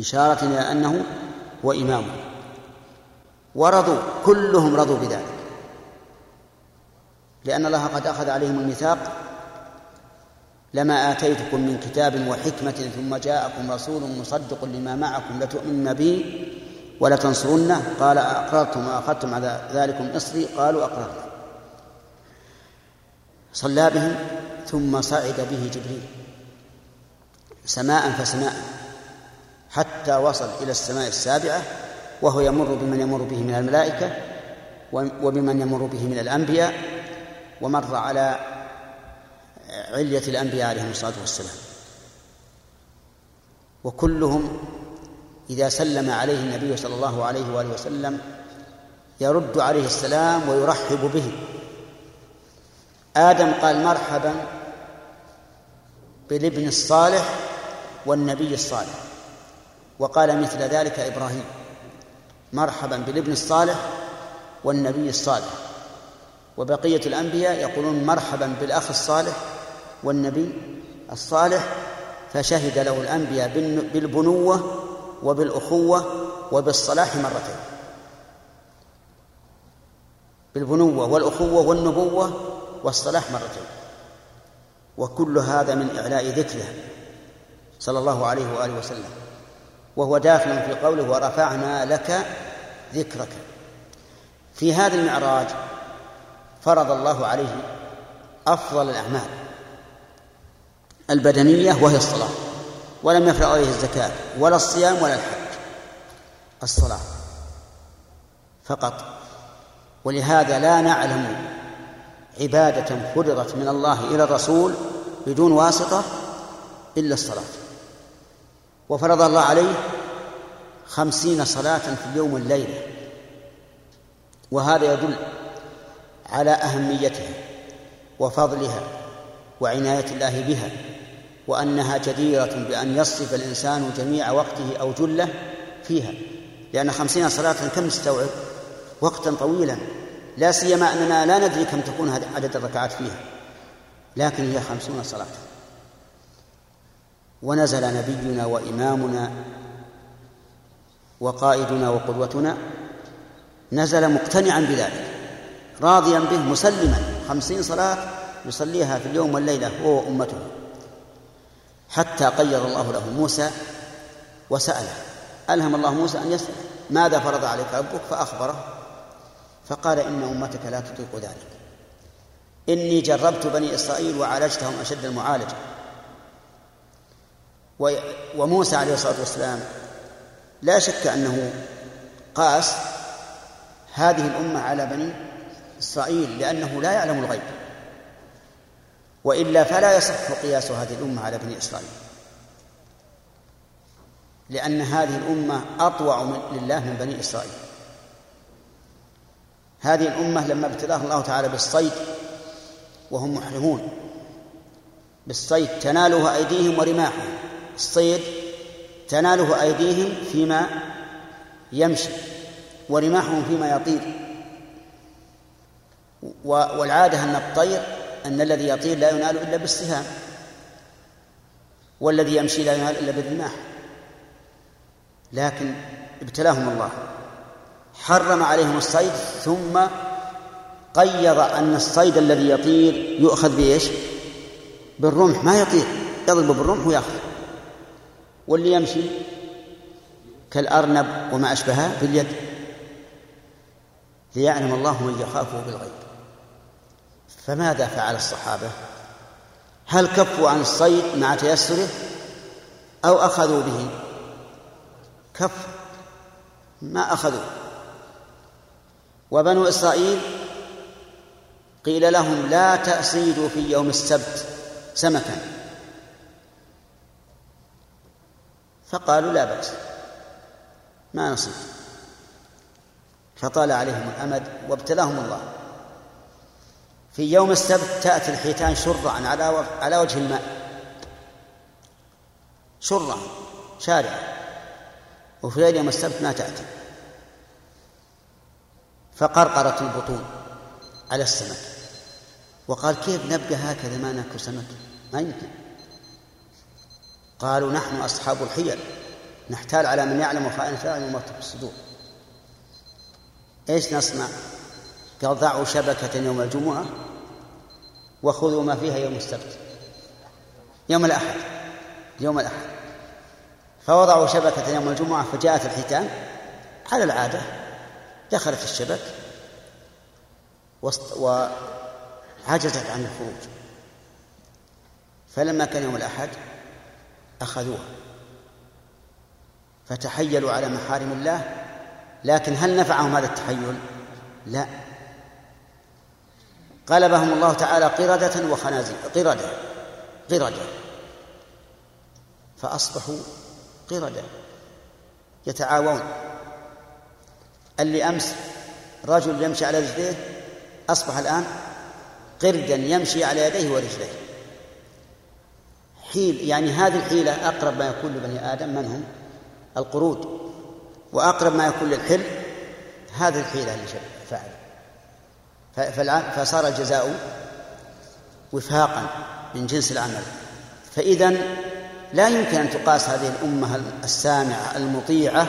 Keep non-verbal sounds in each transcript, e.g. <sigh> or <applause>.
إشارة إلى أنه هو إمامه ورضوا كلهم رضوا بذلك. لأن الله قد أخذ عليهم الميثاق لما آتيتكم من كتاب وحكمة ثم جاءكم رسول مصدق لما معكم لتؤمنن به ولتنصرنه؟ قال أقررتم وأخذتم على ذلكم إصري؟ قالوا أقررنا. صلى بهم ثم صعد به جبريل. سماء فسماء. حتى وصل إلى السماء السابعة وهو يمر بمن يمر به من الملائكة وبمن يمر به من الأنبياء ومر على علية الأنبياء عليهم الصلاة والسلام. وكلهم إذا سلم عليه النبي صلى الله عليه وآله وسلم يرد عليه السلام ويرحب به. آدم قال مرحبا بالابن الصالح والنبي الصالح. وقال مثل ذلك إبراهيم مرحبا بالابن الصالح والنبي الصالح. وبقية الأنبياء يقولون مرحبا بالأخ الصالح والنبي الصالح فشهد له الأنبياء بالبنوة وبالأخوة وبالصلاح مرتين. بالبنوة والأخوة والنبوة والصلاح مرتين. وكل هذا من إعلاء ذكره صلى الله عليه وآله وسلم. وهو داخل في قوله ورفعنا لك ذكرك. في هذا المعراج فرض الله عليه أفضل الأعمال البدنية وهي الصلاة ولم يفرض عليه الزكاة ولا الصيام ولا الحج الصلاة فقط. ولهذا لا نعلم عبادة فرضت من الله إلى الرسول بدون واسطة إلا الصلاة. وفرض الله عليه خمسين صلاة في اليوم والليلة. وهذا يدل على أهميتها وفضلها وعناية الله بها وأنها جديرة بأن يصرف الإنسان جميع وقته أو جله فيها. لأن خمسين صلاة كم تستوعب وقتا طويلا. لا سيما أننا لا ندري كم تكون عدد الركعات فيها لكن هي خمسون صلاة. ونزل نبينا وإمامنا وقائدنا وقدوتنا نزل مقتنعا بذلك راضيا به مسلما. خمسين صلاة يصليها في اليوم والليلة هو وأمته. حتى قير الله له موسى وسأله. ألهم الله موسى أن يسأل ماذا فرض عليك ربك؟ فأخبره. فقال إن أمتك لا تطيق ذلك. إني جربت بني إسرائيل وعالجتهم أشد المعالجة. وموسى عليه الصلاة والسلام لا شك أنه قاس هذه الأمة على بني إسرائيل لأنه لا يعلم الغيب وإلا فلا يصح قياس هذه الأمة على بني إسرائيل لأن هذه الأمة أطوع لله من بني إسرائيل. هذه الأمة لما ابتلاها الله تعالى بالصيد وهم محرمون بالصيد تناله أيديهم ورماحهم. الصيد تناله أيديهم فيما يمشي ورماحهم فيما يطير. والعادة أن الطير أن الذي يطير لا ينال إلا بالسهام والذي يمشي لا ينال إلا بالرماح. لكن ابتلاهم الله حرم عليهم الصيد ثم قيض أن الصيد الذي يطير يؤخذ بإيش؟ بالرمح. ما يطير يضرب بالرمح ويأخذ. واللي يمشي كالأرنب وما أشبهه باليد ليعلم الله من يخافه بالغيب. فماذا فعل الصحابة؟ هل كفوا عن الصيد مع تيسره أو أخذوا به؟ كف ما أخذوا. وبنو إسرائيل قيل لهم لا تأصيدوا في يوم السبت سمكا. فقالوا لا بأس. ما نصيد فطال عليهم الأمد وابتلاهم الله. في يوم السبت تأتي الحيتان شرعا على على وجه الماء. شرعا شارعا وفي غير يوم السبت ما تأتي. فقرقرت البطون على السمك. وقال كيف نبقى هكذا ما ناكل سمك؟ ما يمكن. قالوا نحن أصحاب الحيل نحتال على من يعلم خائنة الأعين وما الصدور. إيش نصنع؟ قال ضعوا شبكة يوم الجمعة وخذوا ما فيها يوم السبت. يوم الأحد يوم الأحد. فوضعوا شبكة يوم الجمعة فجاءت الحيتان. على العادة دخلت الشبك وعجزت عن الخروج. فلما كان يوم الأحد أخذوها. فتحيلوا على محارم الله لكن هل نفعهم هذا التحيل؟ لا. قلبهم الله تعالى قردة وخنازير قردة قردة. فأصبحوا قردة يتعاون. اللي أمس رجل يمشي على رجليه أصبح الآن قردا يمشي على يديه ورجليه. حيل يعني هذه الحيلة أقرب ما يكون لبني آدم من هم؟ القرود. وأقرب ما يكون للحل هذه الحيلة اللي فعل. فصار الجزاء وفاقا من جنس العمل. فإذا لا يمكن أن تقاس هذه الأمة السامعة المطيعة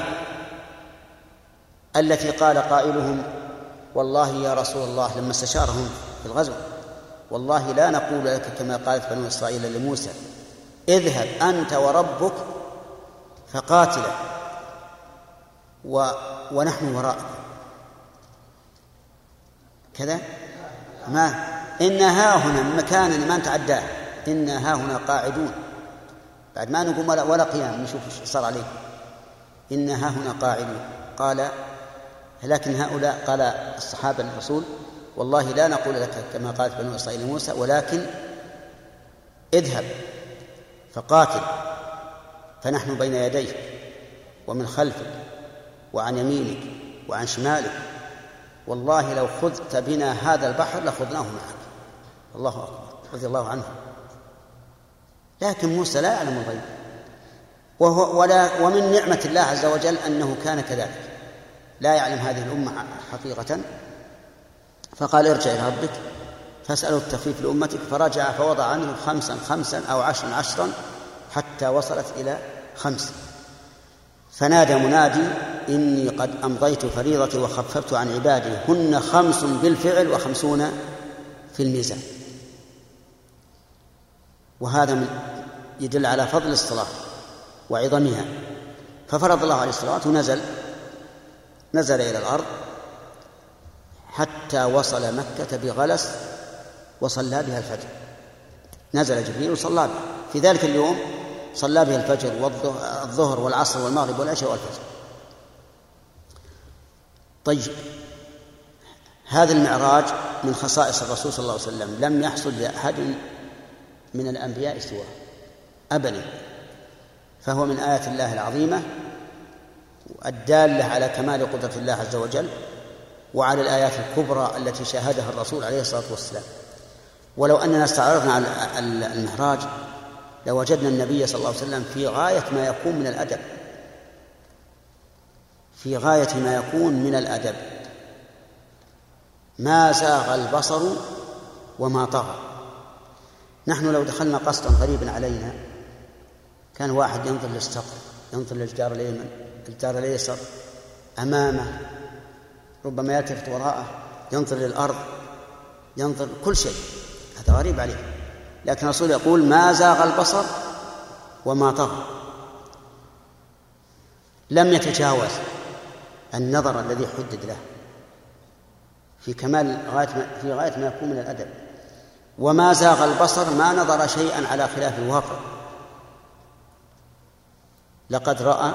التي قال قائلهم والله يا رسول الله لما استشارهم في الغزو والله لا نقول لك كما قالت بنو إسرائيل لموسى اذهب أنت وربك فقاتلا و ونحن وراءك. كذا؟ ما؟ إن ها هنا مكان ما نتعداه إن ها هنا قاعدون. بعد ما نقوم ولا, ولا قيام نشوف إيش صار عليه. إن ها هنا قاعدون. قال لكن هؤلاء قال الصحابة للرسول والله لا نقول لك كما قالت بنو إسرائيل موسى ولكن اذهب. فقاتل فنحن بين يديك ومن خلفك وعن يمينك وعن شمالك. والله لو خذت بنا هذا البحر لخذناه معك. الله أكبر رضي الله عنه. لكن موسى لا يعلم الغيب. وهو ولا ومن نعمة الله عز وجل أنه كان كذلك. لا يعلم هذه الأمة حقيقة. فقال ارجع إلى ربك. فاسأله التخفيف لأمتك فرجع فوضع عنه خمسا خمسا أو عشرا عشرا حتى وصلت إلى خمس فنادى منادي إني قد أمضيت فريضتي وخففت عن عبادي. هن خمس بالفعل وخمسون في الميزان. وهذا يدل على فضل الصلاة وعظمها. ففرض الله عليه الصلاة ونزل نزل إلى الأرض حتى وصل مكة بغلس وصلى بها الفجر. نزل جبريل وصلى بها. في ذلك اليوم صلى بها الفجر والظهر والعصر والمغرب والعشاء والفجر. طيب. هذا المعراج من خصائص الرسول صلى الله عليه وسلم. لم يحصل لأحد من الأنبياء سواه. أبدا. فهو من آيات الله العظيمة الدالة على كمال قدرة الله عز وجل وعلى الآيات الكبرى التي شاهدها الرسول عليه الصلاة والسلام. ولو أننا استعرضنا على المعراج لوجدنا النبي صلى الله عليه وسلم في غاية ما يكون من الأدب. في غاية ما يكون من الأدب. ما زاغ البصر وما طغى. نحن لو دخلنا قصدا غريبا علينا كان واحد ينظر للسقف ينظر للجدار الأيمن الجدار الأيسر أمامه ربما يلتفت وراءه ينظر للأرض ينظر كل شيء. هذا غريب عليه. لكن الرسول يقول ما زاغ البصر وما طغى. لم يتجاوز النظر الذي حدد له. في كمال غاية ما في غاية ما يكون من الأدب. وما زاغ البصر ما نظر شيئا على خلاف الواقع. لقد رأى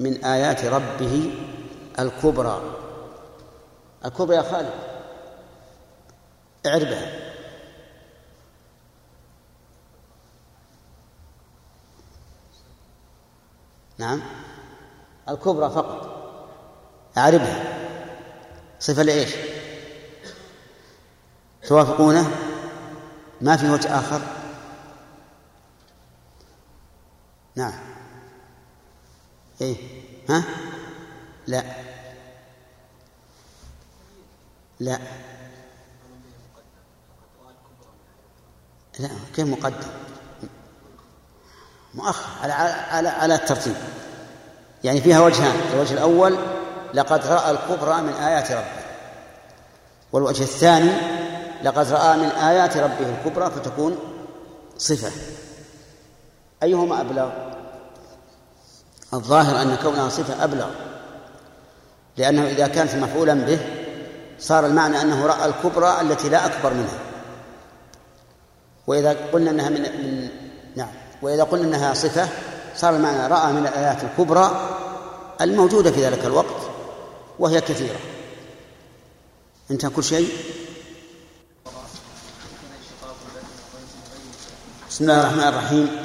من آيات ربه الكبرى. الكبرى يا خالد. اعربها. نعم. الكبرى فقط. أعربها. صفة لإيش؟ توافقونه؟ ما في وجه آخر؟ نعم. إيه. ها؟ لا. لا. لا كيف مقدم. مؤخر على على على الترتيب يعني فيها وجهان الوجه الأول لقد رأى الكبرى من آيات ربه. والوجه الثاني لقد رأى من آيات ربه الكبرى فتكون صفة. أيهما أبلغ؟ الظاهر أن كونها صفة أبلغ. لأنه إذا كانت مفعولا به صار المعنى أنه رأى الكبرى التي لا أكبر منها. وإذا قلنا أنها من, من وإذا قلنا أنها صفة صار المعنى رأى من الآيات الكبرى الموجودة في ذلك الوقت وهي كثيرة. انتهى كل شيء؟ بسم الله الرحمن الرحيم.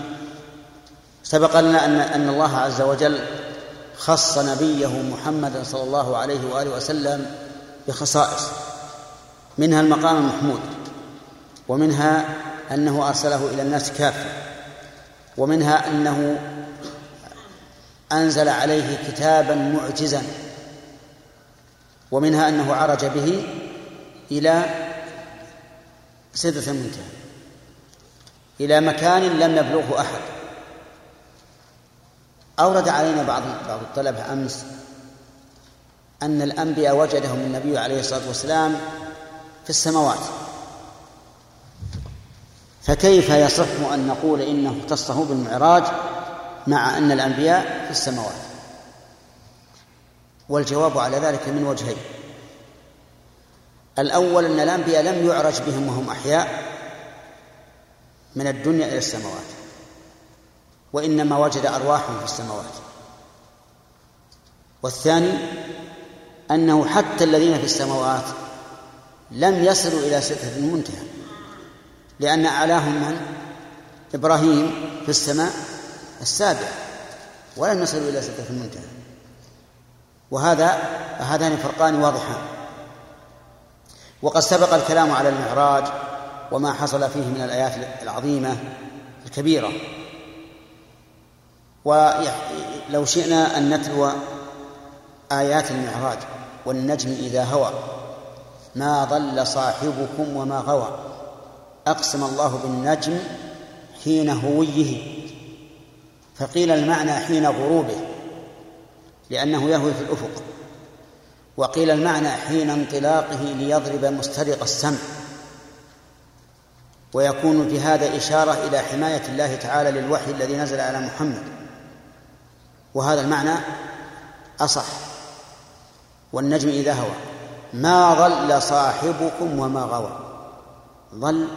سبق لنا أن أن الله عز وجل خص نبيه محمدا صلى الله عليه وآله وسلم بخصائص. منها المقام المحمود ومنها أنه أرسله إلى الناس كافة. ومنها أنه أنزل عليه كتابا معجزا ومنها أنه عرج به إلى سدرة المنتهى إلى مكان لم يبلغه أحد. أورد علينا بعض بعض الطلبة أمس أن الأنبياء وجدهم النبي عليه الصلاة والسلام في السماوات. فكيف يصح أن نقول إنه اختصه بالمعراج مع أن الأنبياء في السماوات؟ والجواب على ذلك من وجهين. الأول أن الأنبياء لم يعرج بهم وهم أحياء من الدنيا إلى السماوات وإنما وجد أرواحهم في السماوات. والثاني أنه حتى الذين في السماوات لم يصلوا إلى سدرة المنتهى. لأن أعلاهم من؟ إبراهيم في السماء السابع. ولم يصلوا إلى سدرة المنتهى. وهذا هذان فرقان واضحان. وقد سبق الكلام على المعراج وما حصل فيه من الآيات العظيمة الكبيرة. ولو شئنا أن نتلو آيات المعراج والنجم إذا هوى. ما ضل صاحبكم وما غوى. أقسم الله بالنجم حين هويه. فقيل المعنى حين غروبه لأنه يهوي في الأفق. وقيل المعنى حين انطلاقه ليضرب مسترق السمع. ويكون في هذا إشارة إلى حماية الله تعالى للوحي الذي نزل على محمد. وهذا المعنى أصح. والنجم إذا هوى. ما ضل صاحبكم وما غوى. ضل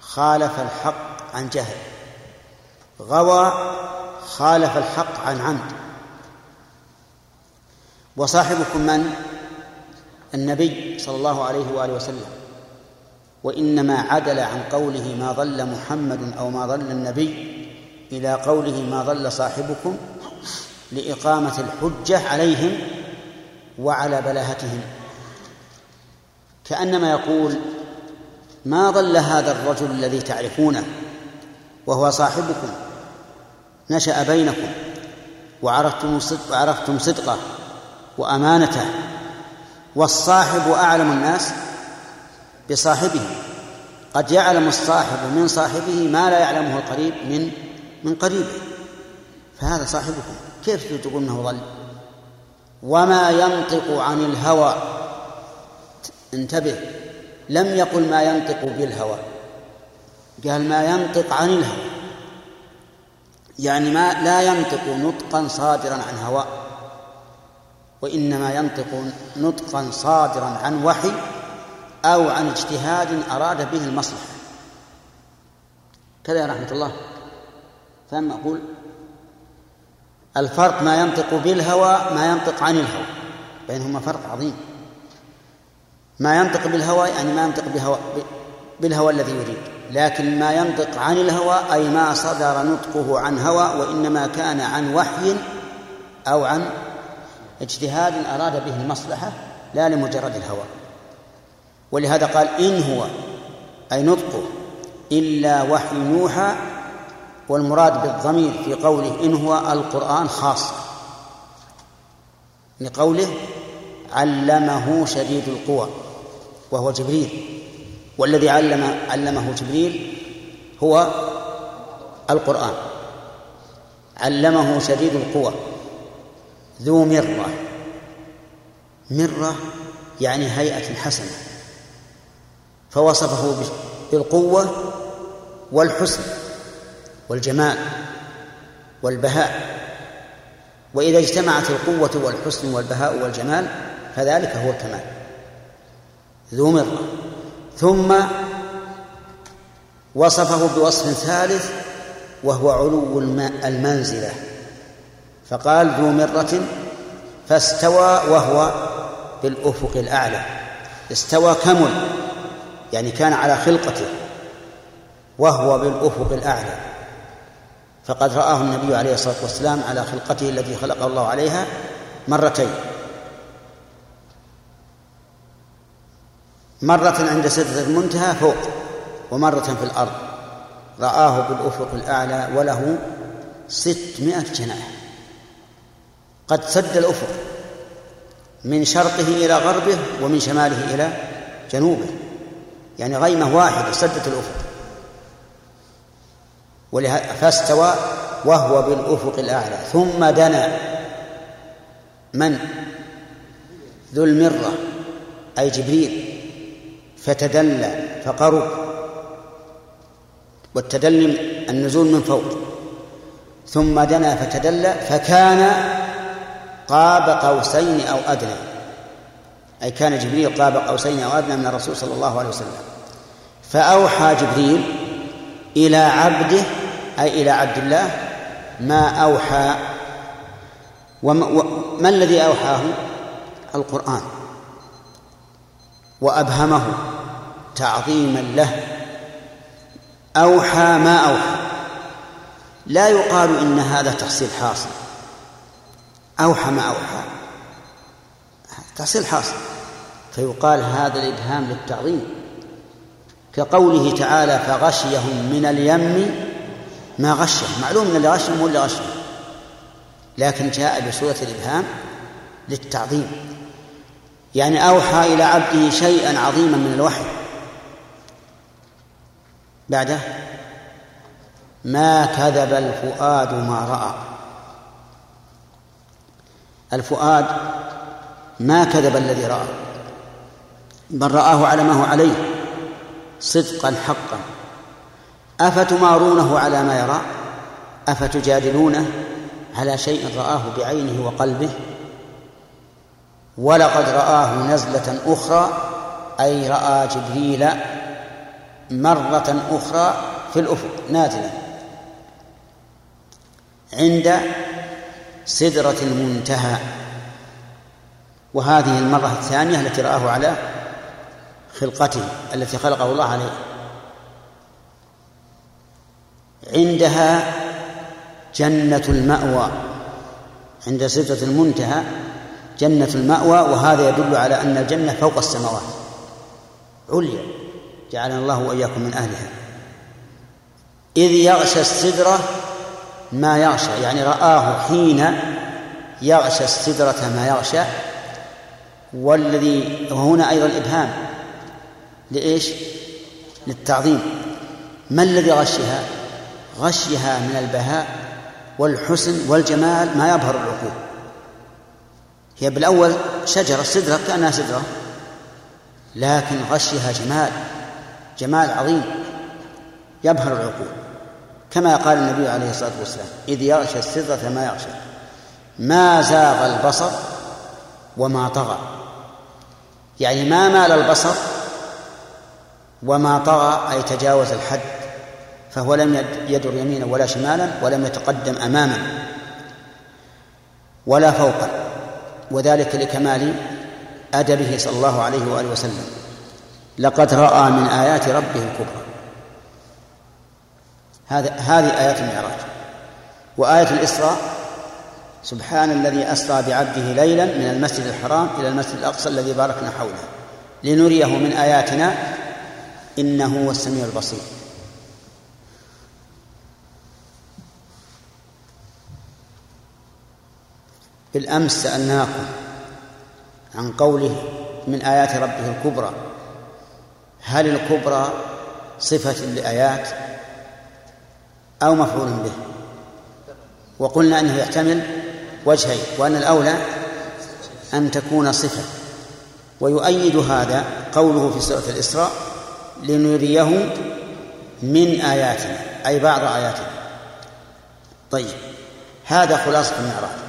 خالف الحق عن جهل غوى خالف الحق عن عمد. وصاحبكم من؟ النبي صلى الله عليه وآله وسلم. وإنما عدل عن قوله ما ضل محمد أو ما ضل النبي إلى قوله ما ضل صاحبكم لإقامة الحجة عليهم وعلى بلاهتهم. كأنما يقول ما ضل هذا الرجل الذي تعرفونه وهو صاحبكم؟ نشأ بينكم وعرفتم صدق وعرفتم صدقه وأمانته والصاحب أعلم الناس بصاحبه. قد يعلم الصاحب من صاحبه ما لا يعلمه القريب من من قريبه. فهذا صاحبكم. كيف تقول إنه ضل؟ وما ينطق عن الهوى انتبه. لم يقل ما ينطق بالهوى. قال ما ينطق عن الهوى. يعني ما لا ينطق نطقا صادرا عن هواء وإنما ينطق نطقا صادرا عن وحي أو عن اجتهاد أراد به المصلحة. كذا يا رحمة الله. فهم أقول الفرق ما ينطق بالهوى ما ينطق عن الهوى. بينهما فرق عظيم. ما ينطق بالهوى يعني ما ينطق بهوى بالهوى الذي يريد. لكن ما ينطق عن الهوى أي ما صدر نطقه عن هوى وإنما كان عن وحي أو عن اجتهاد أراد به المصلحة لا لمجرد الهوى. ولهذا قال إن هو أي نطقه إلا وحي يوحى والمراد بالضمير في قوله إن هو القرآن خاص. لقوله علمه شديد القوى. وهو جبريل. والذي علم علمه جبريل هو القرآن. علمه شديد القوى. ذو مرة. مرة يعني هيئة حسنة. فوصفه بالقوة والحسن والجمال والبهاء. وإذا اجتمعت القوة والحسن والبهاء والجمال فذلك هو الكمال. ذو مرة. ثم وصفه بوصف ثالث وهو علو المنزلة. فقال ذو مرة فاستوى وهو بالأفق الأعلى. استوى كمل يعني كان على خلقته وهو بالأفق الأعلى. فقد رآه النبي عليه الصلاة والسلام على خلقته التي خلقه الله عليها مرتين. مرة عند سدرة المنتهى فوق ومرة في الأرض. رآه بالأفق الأعلى وله ستمائة جناح. قد سد الأفق من شرقه إلى غربه ومن شماله إلى جنوبه. يعني غيمة واحدة سدت الأفق. فاستوى وهو بالأفق الأعلى. ثم دنا. من؟ ذو المرة أي جبريل. فتدلى فقرب. والتدلي النزول من فوق. ثم دنا فتدلى فكان قاب قوسين أو أدنى. أي كان جبريل قاب قوسين أو أدنى من الرسول صلى الله عليه وسلم. فأوحى جبريل إلى عبده أي إلى عبد الله ما أوحى. وما الذي أوحاه؟ القرآن. وأبهمه تعظيما له. أوحى ما أوحى. لا يقال إن هذا تحصيل حاصل. أوحى ما أوحى. تحصيل حاصل. فيقال هذا الإبهام للتعظيم. كقوله تعالى فغشيهم من اليم ما غشهم. معلوم إن اللي غشهم هو اللي غشهم. لكن جاء بصورة الإبهام للتعظيم. يعني أوحى إلى عبده شيئا عظيما من الوحي. بعده ما كذب الفؤاد ما رأى. الفؤاد ما كذب الذي رأى بل رآه على ما هو عليه صدقا حقا. أفتمارونه على ما يرى؟ أفتجادلونه؟ على شيء رآه بعينه وقلبه؟ ولقد رآه نزلة أخرى أي رأى جبريل مرة أخرى في الأفق. نازلا عند سدرة المنتهى. وهذه المرة الثانية التي رآه على خلقته التي خلقه الله عليه. عندها جنة المأوى. عند سدرة المنتهى جنة المأوى وهذا يدل على أن الجنة فوق السماوات. عليا. جعلنا الله وإياكم من أهلها. إذ يغشى السدرة ما يغشى يعني رآه حين يغشى السدرة ما يغشى. والذي وهنا أيضا إبهام لإيش؟ للتعظيم. ما الذي غشها؟ غشيها من البهاء والحسن والجمال ما يظهر العقول هي بالأول شجرة سدرة كأنها سدرة لكن غشيها جمال جمال عظيم يبهر العقول. كما قال النبي عليه الصلاة والسلام إذ يغشى السدرة ما يغشى. ما زاغ البصر وما طغى. يعني ما مال البصر وما طغى أي تجاوز الحد فهو لم يدر يمينا ولا شمالا ولم يتقدم أماما ولا فوقا. وذلك لكمال أدبه صلى الله عليه وآله وسلم. لقد رأى من آيات ربه الكبرى. هذا هذه آيات المعراج. وآية الإسراء سبحان الذي أسرى بعبده ليلا من المسجد الحرام إلى المسجد الأقصى الذي باركنا حوله. لنريه من آياتنا إنه هو السميع البصير. بالأمس سألناكم عن قوله من آيات ربه الكبرى هل الكبرى صفة لآيات أو مفعول به؟ وقلنا أنه يحتمل وجهين وأن الأولى أن تكون صفة ويؤيد هذا قوله في سورة الإسراء لنريه من آياتنا أي بعض آياتنا. طيب هذا خلاصة المعراج.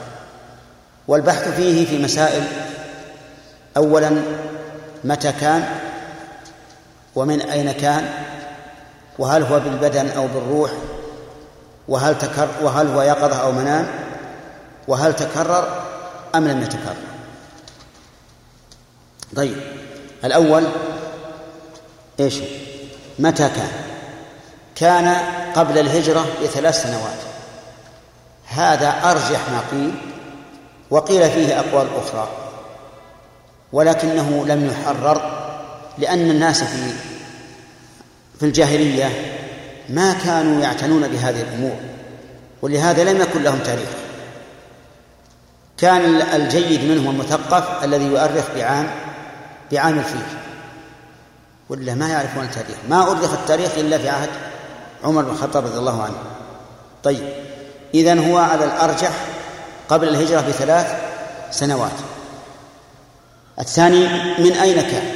والبحث فيه في مسائل. أولا متى كان؟ ومن أين كان؟ وهل هو بالبدن أو بالروح؟ وهل تكرر وهل هو يقظة أو منام؟ وهل تكرر أم لم يتكرر؟ طيب الأول إيش؟ متى كان؟ كان قبل الهجرة بثلاث سنوات. هذا أرجح ما قيل وقيل فيه أقوال أخرى. ولكنه لم يحرر لأن الناس في في الجاهلية ما كانوا يعتنون بهذه الأمور ولهذا لم يكن لهم تاريخ. كان الجيد منهم المثقف الذي يؤرخ بعام بعام الفيل. ولا ما يعرفون التاريخ. ما أرخ التاريخ إلا في عهد عمر بن الخطاب رضي الله عنه. طيب إذن هو على الأرجح قبل الهجرة بثلاث سنوات. الثاني من أين كان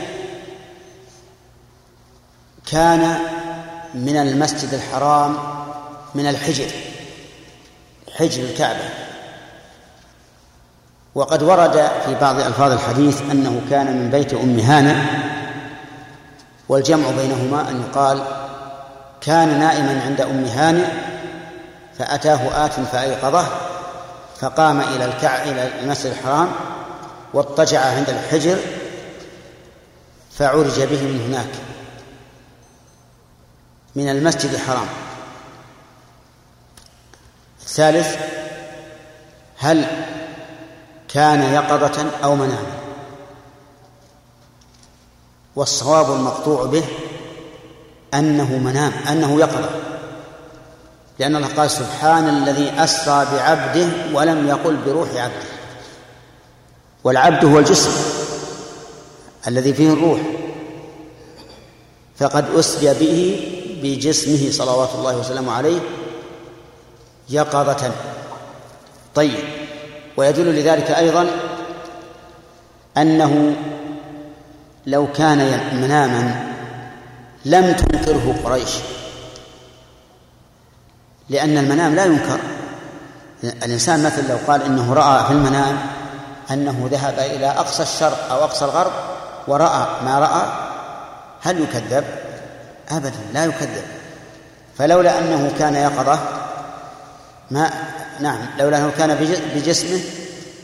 كان من المسجد الحرام من الحجر حجر الكعبة. وقد ورد في بعض ألفاظ الحديث أنه كان من بيت أم هانة والجمع بينهما أن يقال كان نائما عند أم هانئ فأتاه آت فأيقظه فقام إلى الكع إلى المسجد الحرام واضطجع عند الحجر فعرج به من هناك من المسجد الحرام. الثالث هل كان يقظة أو مناما والصواب المقطوع به أنه منام أنه يقظة. لأن الله قال سبحان الذي أسرى بعبده ولم يقل بروح عبده. والعبد هو الجسم الذي فيه الروح. فقد أسري به بجسمه صلوات الله وسلامه عليه يقظة. طيب ويدل لذلك أيضا أنه لو كان مناما لم تنكره قريش. لأن المنام لا ينكر. الإنسان مثلا لو قال إنه رأى في المنام أنه ذهب إلى أقصى الشرق أو أقصى الغرب ورأى ما رأى هل يكذب؟ أبدا لا يكذب. فلولا أنه كان يقظة ما نعم لولا أنه كان بجسمه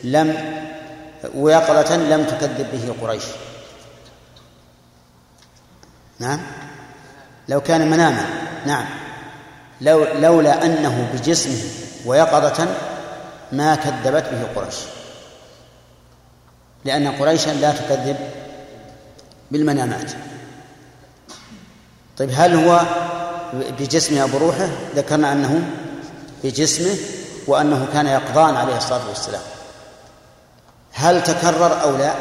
لم ويقظة لم تكذب به قريش. نعم؟ لو كان مناما نعم. لو لولا أنه بجسمه ويقظة ما كذبت به قريش. لأن قريشا لا تكذب بالمنامات. طيب هل هو بجسمه أو بروحه ذكرنا أنه بجسمه وأنه كان يقظان عليه الصلاة والسلام. هل تكرر أو لا؟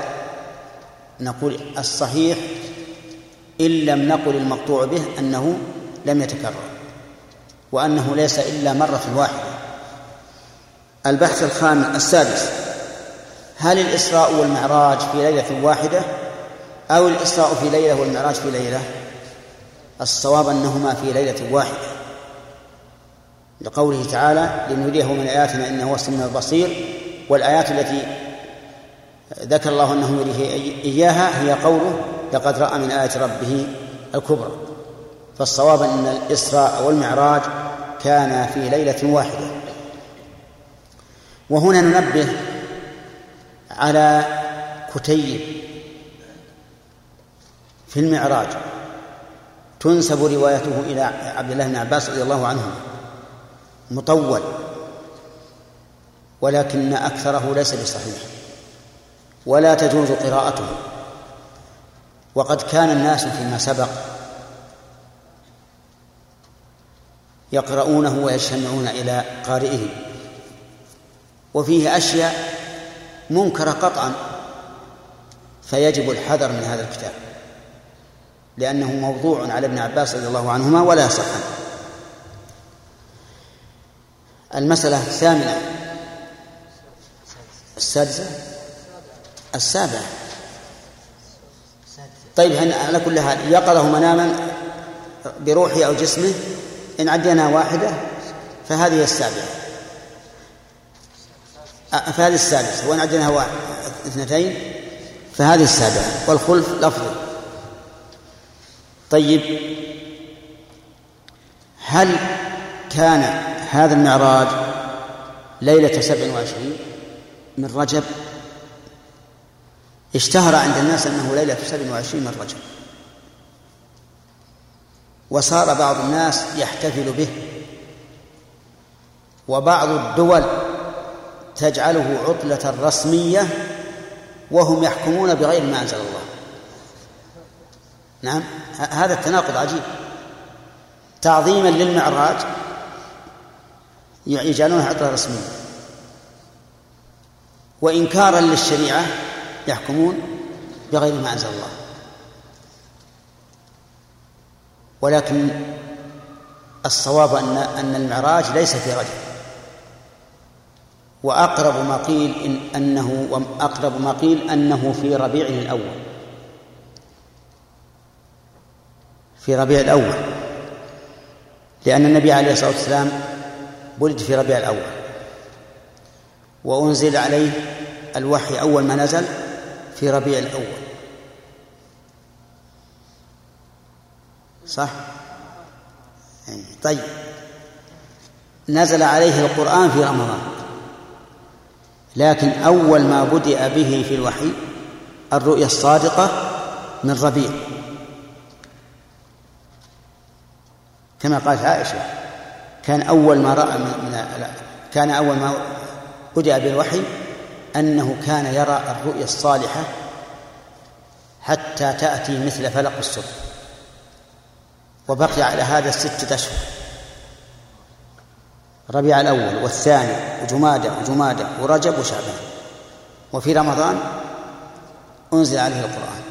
نقول الصحيح إن لم نقل المقطوع به أنه لم يتكرر. وأنه ليس إلا مرة واحدة. البحث الخامس السادس. هل الإسراء والمعراج في ليلة واحدة أو الإسراء في ليلة والمعراج في ليلة؟ الصواب أنهما في ليلة واحدة. لقوله تعالى لنريه من آياتنا إنه هو السميع البصير والآيات التي ذكر الله أنه يريه إياها هي قوله لقد رأى من آيات ربه الكبرى. فالصواب أن الإسراء والمعراج كان في ليلة واحدة. وهنا ننبه على كتيب في المعراج. تنسب روايته إلى عبد الله بن عباس رضي الله عنهما مطول. ولكن أكثره ليس بصحيح. ولا تجوز قراءته. وقد كان الناس فيما سبق يقرؤونه ويجتمعون إلى قارئه وفيه أشياء منكرة قطعا فيجب الحذر من هذا الكتاب لأنه موضوع على ابن عباس رضي الله عنهما ولا يصح المسألة الثامنة السادسة السابعة. طيب على كل حال يقظه مناما بروحه أو جسمه؟ إن عدينا واحدة فهذه السابعة. فهذه السادسة. وإن عديناها واحد اثنتين فهذه السابعة. والخلف لفظي. طيب. هل كان هذا المعراج ليلة سبع وعشرين من رجب؟ اشتهر عند الناس أنه ليلة سبع وعشرين من رجب. وصار بعض الناس يحتفل به. وبعض الدول تجعله عطلة رسمية وهم يحكمون بغير ما أنزل الله. نعم هذا التناقض عجيب. تعظيما للمعراج يجعلونها عطلة رسمية. وإنكارا للشريعة يحكمون بغير ما أنزل الله. ولكن الصواب أن أن المعراج ليس في رجب وأقرب ما قيل إن أنه أقرب ما قيل أنه في ربيع الأول. في ربيع الأول. لأن النبي عليه الصلاة والسلام ولد في ربيع الأول. وأنزل عليه الوحي أول ما نزل في ربيع الأول. صح؟ طيب. نزل عليه القرآن في رمضان. لكن أول ما بدأ به في الوحي الرؤيا الصادقة من ربيع. كما قالت عائشة كان أول ما رأى من كان أول ما بدأ بالوحي أنه كان يرى الرؤيا الصالحة حتى تأتي مثل فلق الصبح. وبقي على هذا ستة أشهر. ربيع الأول والثاني وجمادة وجمادة ورجب وشعبان. وفي رمضان أنزل عليه القرآن.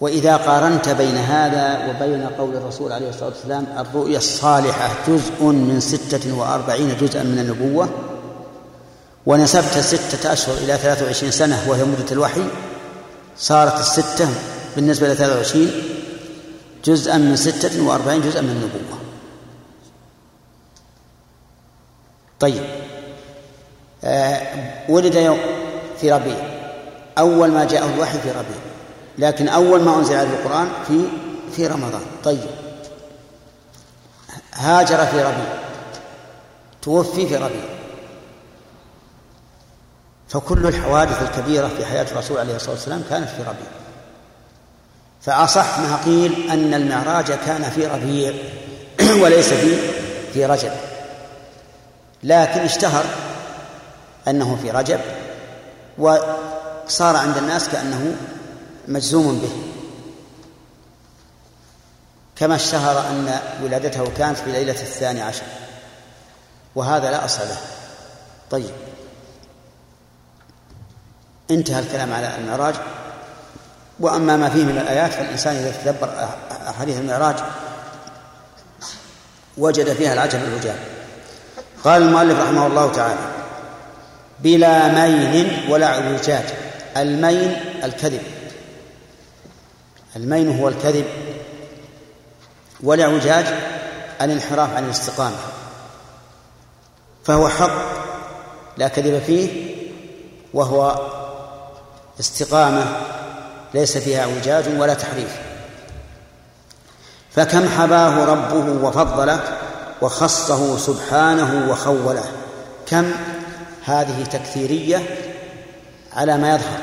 وإذا قارنت بين هذا وبين قول الرسول عليه الصلاة والسلام الرؤيا الصالحة جزء من ستة وأربعين جزءا من النبوة ونسبت ستة أشهر إلى ثلاثة وعشرين سنة وهي مدة الوحي صارت الستة بالنسبة إلى ثلاثة وعشرين جزءا من ستة وأربعين جزءا من النبوة. طيب. آه ولد يوم في ربيع. أول ما جاءه الوحي في ربيع. لكن أول ما أنزل عليه القرآن في في رمضان. طيب. هاجر في ربيع. توفي في ربيع. فكل الحوادث الكبيرة في حياة الرسول عليه الصلاة والسلام كانت في ربيع. فأصح ما قيل أن المعراج كان في ربيع <clears throat> وليس في في رجب. لكن اشتهر أنه في رجب وصار عند الناس كأنه مجزوم به. كما اشتهر أن ولادته كانت في ليلة الثاني عشر وهذا لا أصل له. طيب. انتهى الكلام على المعراج. وأما ما فيه من الآيات فالإنسان إذا تدبر أحاديث المعراج وجد فيها العجب العجاب قال المؤلف رحمه الله تعالى بلا مين ولا اعوجاج المين الكذب. المين هو الكذب والاعوجاج الانحراف عن الاستقامة. فهو حق لا كذب فيه وهو استقامة ليس فيها اعوجاج ولا تحريف. فكم حباه ربه وفضله وخصه سبحانه وخوله. كم؟ هذه تكثيرية على ما يظهر.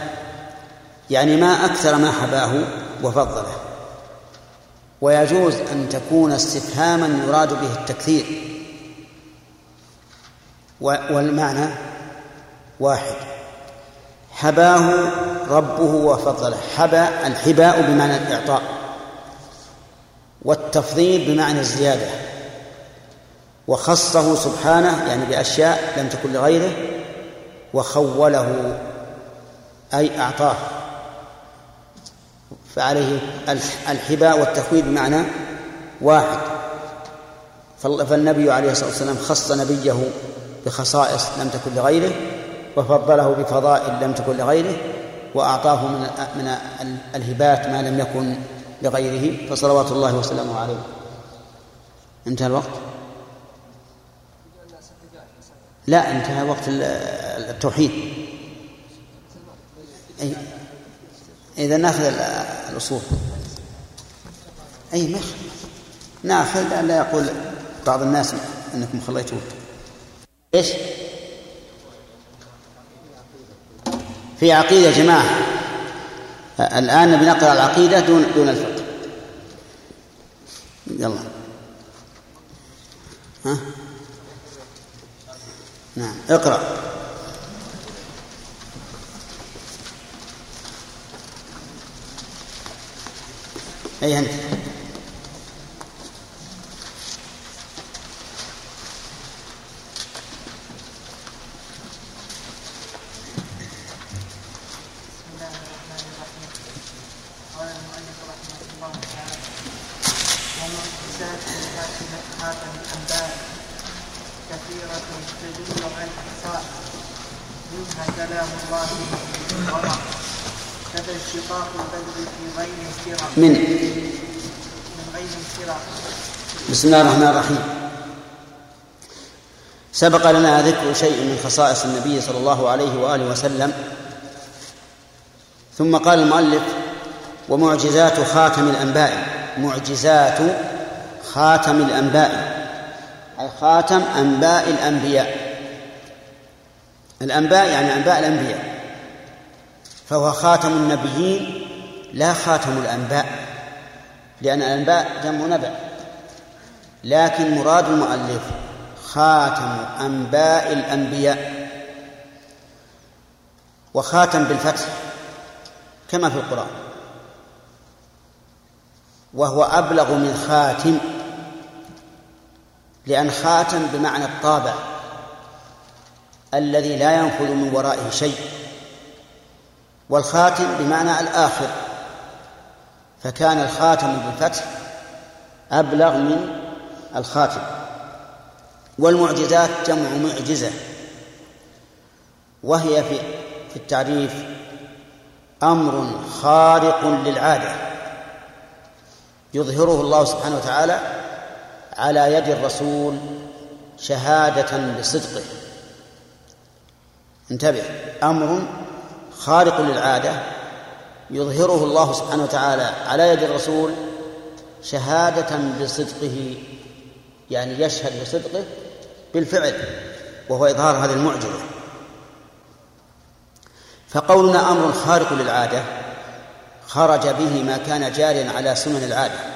يعني ما أكثر ما حباه وفضله. ويجوز أن تكون استفهاما يراد به التكثير. والمعنى واحد. حباه ربه وفضله. حبا الحباء بمعنى الإعطاء. والتفضيل بمعنى الزيادة. وخصه سبحانه يعني بأشياء لم تكن لغيره وخوله أي أعطاه. فعليه الحباء والتخويل بمعنى واحد. فالنبي عليه الصلاة والسلام خص نبيه بخصائص لم تكن لغيره وفضله بفضائل لم تكن لغيره وأعطاه من من الهبات ما لم يكن لغيره فصلوات الله وسلامه عليه. انتهى الوقت؟ لا انتهى وقت التوحيد. إذا نأخذ الأصول. أي مخ نأخذ لا يقول بعض الناس أنكم خليتوه. إيش؟ في عقيدة جماعة. الآن بنقرأ العقيدة دون دون الفقه. يلا. ها؟ نعم اقرأ. أي أنت من من غير بسم الله الرحمن الرحيم. سبق لنا ذكر شيء من خصائص النبي صلى الله عليه وآله وسلم. ثم قال المؤلف ومعجزات خاتم الأنباء. معجزات خاتم الأنباء. خاتم أنباء الأنبياء. الأنباء يعني أنباء الأنبياء. فهو خاتم النبيين لا خاتم الأنباء. لأن الأنباء جمع نبأ لكن مراد المؤلف خاتم أنباء الأنبياء. وخاتم بالفتح كما في القرآن. وهو أبلغ من خاتم لأن خاتم بمعنى الطابع الذي لا ينفذ من ورائه شيء والخاتم بمعنى الآخر. فكان الخاتم بالفتح أبلغ من الخاتم والمعجزات جمع معجزة وهي في في التعريف أمر خارق للعادة يظهره الله سبحانه وتعالى على يد الرسول شهادة بصدقه. انتبه. أمر خارق للعادة يظهره الله سبحانه وتعالى على يد الرسول شهادة بصدقه يعني يشهد بصدقه بالفعل وهو إظهار هذه المعجزة. فقولنا أمر خارق للعادة خرج به ما كان جاريا على سنن العادة.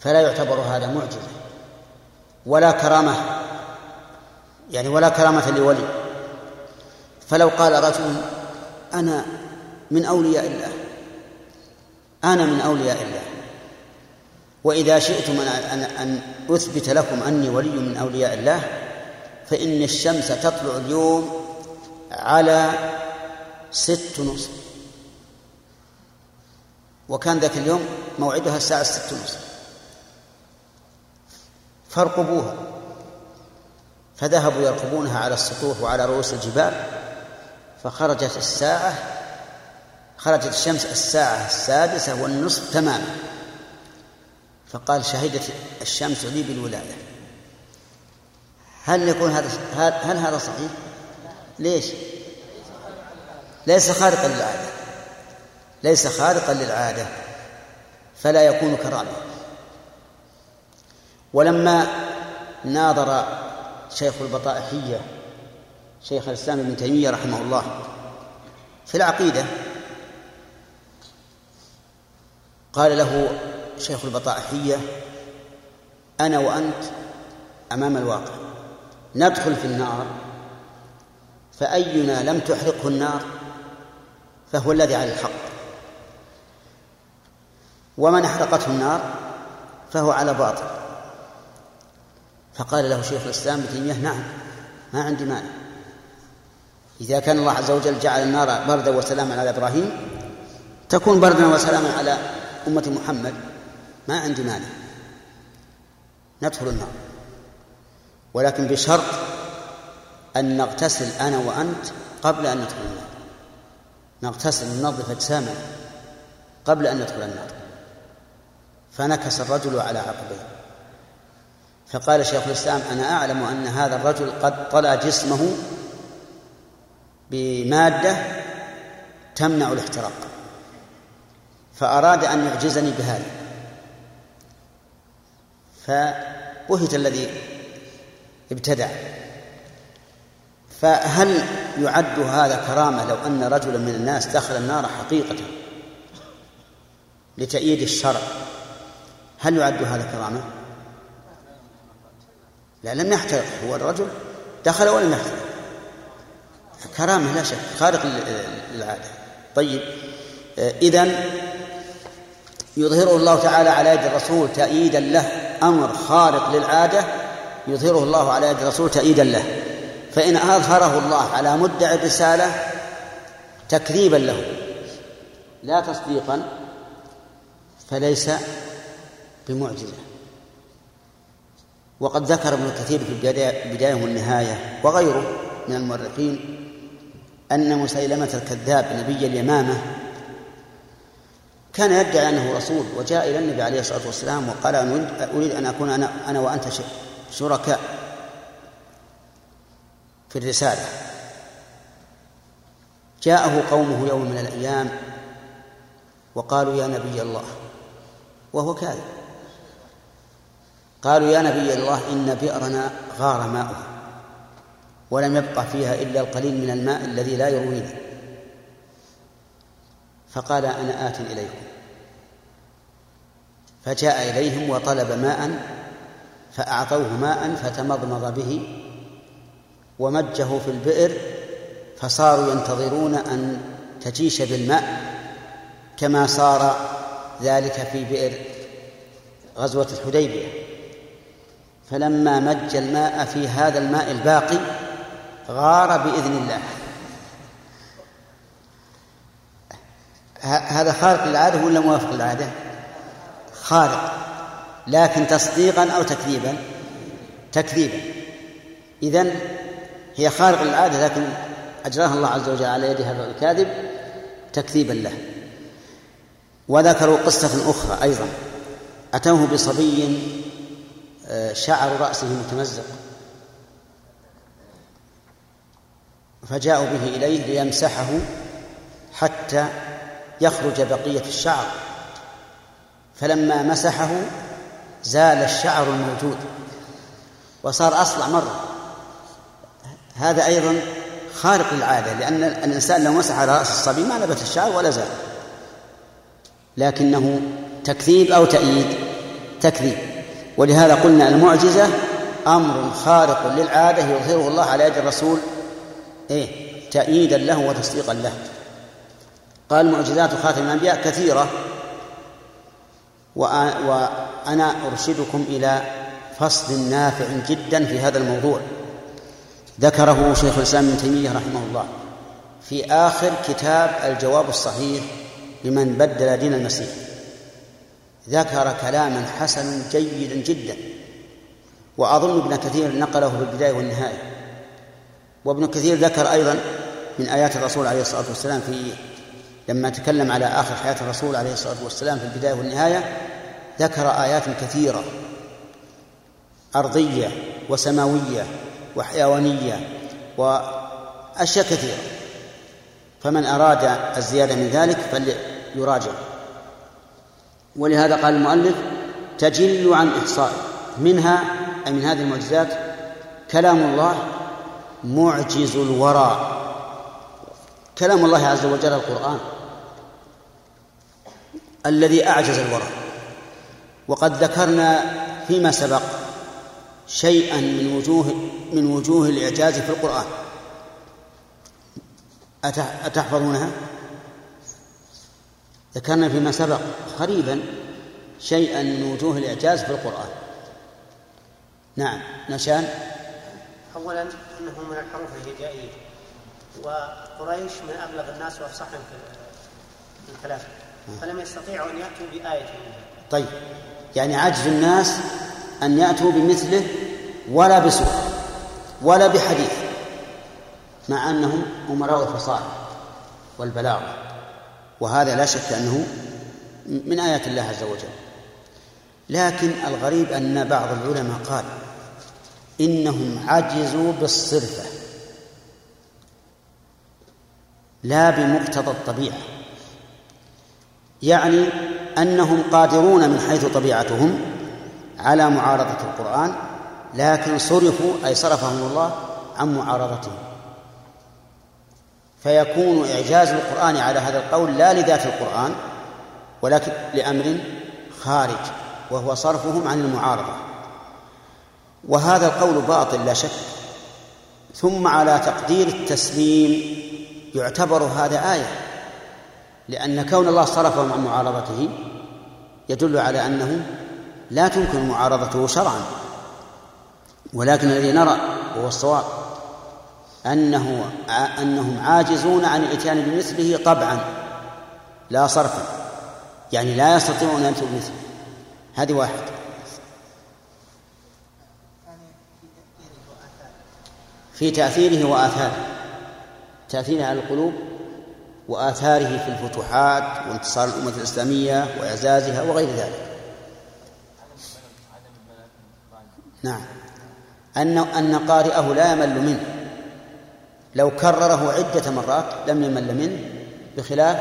فلا يعتبر هذا معجزة ولا كرامة يعني ولا كرامة لولي. فلو قال رجل أنا من أولياء الله أنا من أولياء الله وإذا شئتم أن أن أثبت لكم أني ولي من أولياء الله فإن الشمس تطلع اليوم على ست نصف. وكان ذاك اليوم موعدها الساعة ست نصف فارقبوها. فذهبوا يرقبونها على السطوح وعلى رؤوس الجبال فخرجت الساعة خرجت الشمس الساعة السادسة والنصف تماما. فقال شهدت الشمس لي بالولاية. هل يكون هذا هل هذا صحيح؟ ليش؟ ليس خارقا للعادة. ليس خارقا للعادة. فلا يكون كرامة. ولما ناظر شيخ البطائحية شيخ الإسلام ابن تيمية رحمه الله في العقيدة قال له شيخ البطائحية أنا وأنت أمام الواقع ندخل في النار فأينا لم تحرقه النار؟ فهو الذي على الحق. ومن أحرقته النار؟ فهو على باطل. فقال له شيخ الإسلام ابن تيمية نعم ما عندي مانع. إذا كان الله عز وجل جعل النار بردا وسلاما على إبراهيم تكون بردا وسلاما على أمة محمد ما عندي مانع. ندخل النار. ولكن بشرط أن نغتسل أنا وأنت قبل أن ندخل النار. نغتسل ننظف أجسامنا قبل أن ندخل النار. فنكس الرجل على عقبيه. فقال شيخ الإسلام أنا أعلم أن هذا الرجل قد طلع جسمه بمادة تمنع الاحتراق فأراد أن يعجزني بهذا. فبهت الذي ابتدع. فهل يعد هذا كرامة لو أن رجلا من الناس دخل النار حقيقة لتأييد الشرع؟ هل يعد هذا كرامة؟ لا لم يحترق. هو الرجل دخل ولم يحترق؟ كرامة لا شك. خارق للعادة طيب. إذن يظهره الله تعالى على يد الرسول تأييدا له. أمر خارق للعادة يظهره الله على يد الرسول تأييدا له. فإن أظهره الله على مدعي الرسالة تكذيبا له. لا تصديقا فليس بمعجزة. وقد ذكر ابن كثير في البداية والنهاية وغيره من المؤرخين أن مسيلمة الكذاب نبي اليمامة كان يدعي أنه رسول وجاء إلى النبي عليه الصلاة والسلام وقال أن أريد أن أكون أنا, أنا وأنت شركاء في الرسالة. جاءه قومه يوم من الأيام وقالوا يا نبي الله وهو كاذب. قالوا يا نبي الله إن بئرنا غار ماؤها ولم يبقى فيها إلا القليل من الماء الذي لا يروينا فقال أنا آت إليكم. فجاء إليهم وطلب ماء فأعطوه ماء فتمضمض به ومجه في البئر فصاروا ينتظرون أن تجيش بالماء كما صار ذلك في بئر غزوة الحديبية. فلما مج الماء في هذا الماء الباقي غار بإذن الله. هذا خارق للعادة ولا موافق للعادة؟ خارق. لكن تصديقا أو تكذيبا؟ تكذيبا. إذن هي خارق للعادة لكن أجراها الله عز وجل على يد هذا الكاذب تكذيبا له. وذكروا قصة أخرى أيضا. أتوه بصبي شعر رأسه متمزق. فجاءوا به إليه ليمسحه حتى يخرج بقية الشعر. فلما مسحه زال الشعر الموجود. وصار أصلع مرة. هذا أيضا خارق للعادة لأن الإنسان لو مسح على رأس الصبي ما نبت الشعر ولا زال. لكنه تكذيب أو تأييد. تكذيب. ولهذا قلنا المعجزة أمر خارق للعادة يظهره الله على يد الرسول إيه؟ تأييدا له وتصديقا له. قال معجزات خاتم الأنبياء كثيرة. وأنا أرشدكم إلى فصل نافع جدا في هذا الموضوع. ذكره شيخ الإسلام ابن تيمية رحمه الله في آخر كتاب الجواب الصحيح لمن بدل دين المسيح. ذكر كلاما حسنا جيدا جدا وأظن ابن كثير نقله في البداية والنهاية. وابن كثير ذكر أيضا من آيات الرسول عليه الصلاة والسلام في لما تكلم على آخر حياة الرسول عليه الصلاة والسلام في البداية والنهاية ذكر آيات كثيرة أرضية وسماوية وحيوانية وأشياء كثيرة. فمن أراد الزيادة من ذلك فليراجع. ولهذا قال المؤلف تجل عن إحصاء. منها أي من هذه المعجزات كلام الله معجز الورى. كلام الله عز وجل القرآن الذي أعجز الورى. وقد ذكرنا فيما سبق شيئا من وجوه من وجوه الإعجاز في القرآن. أتحفظونها؟ ذكرنا فيما سبق قريبا شيئا من وجوه الإعجاز في القرآن. نعم نشان. أولا أنه من الحروف الهجائية وقريش من أبلغ الناس وأفصحهم في الكلام. فلم يستطيعوا أن يأتوا بآية طيب يعني عجز الناس أن يأتوا بمثله ولا بسورة ولا بحديث مع أنهم أمراء الفصاحة والبلاغة. وهذا لا شك أنه من آيات الله عز وجل. لكن الغريب أن بعض العلماء قال إنهم عجزوا بالصرفة لا بمقتضى الطبيعة. يعني أنهم قادرون من حيث طبيعتهم على معارضة القرآن لكن صرفوا أي صرفهم الله عن معارضته. فيكون إعجاز القرآن على هذا القول لا لذات القرآن ولكن لأمر خارج وهو صرفهم عن المعارضة. وهذا القول باطل لا شك. ثم على تقدير التسليم يعتبر هذا آية لأن كون الله صرفهم عن معارضته يدل على أنه لا تمكن معارضته شرعا. ولكن الذي نرى وهو الصواب أنه أنهم عاجزون عن الإتيان بمثله طبعا لا صرفا. يعني لا يستطيعون أن يأتوا بمثله. هذه واحد. في تأثيره وآثاره. تأثيره على القلوب وآثاره في الفتوحات وانتصار الأمة الإسلامية وإعزازها وغير ذلك. نعم. أن أن قارئه لا يمل منه. لو كرره عدة مرات لم يمل منه بخلاف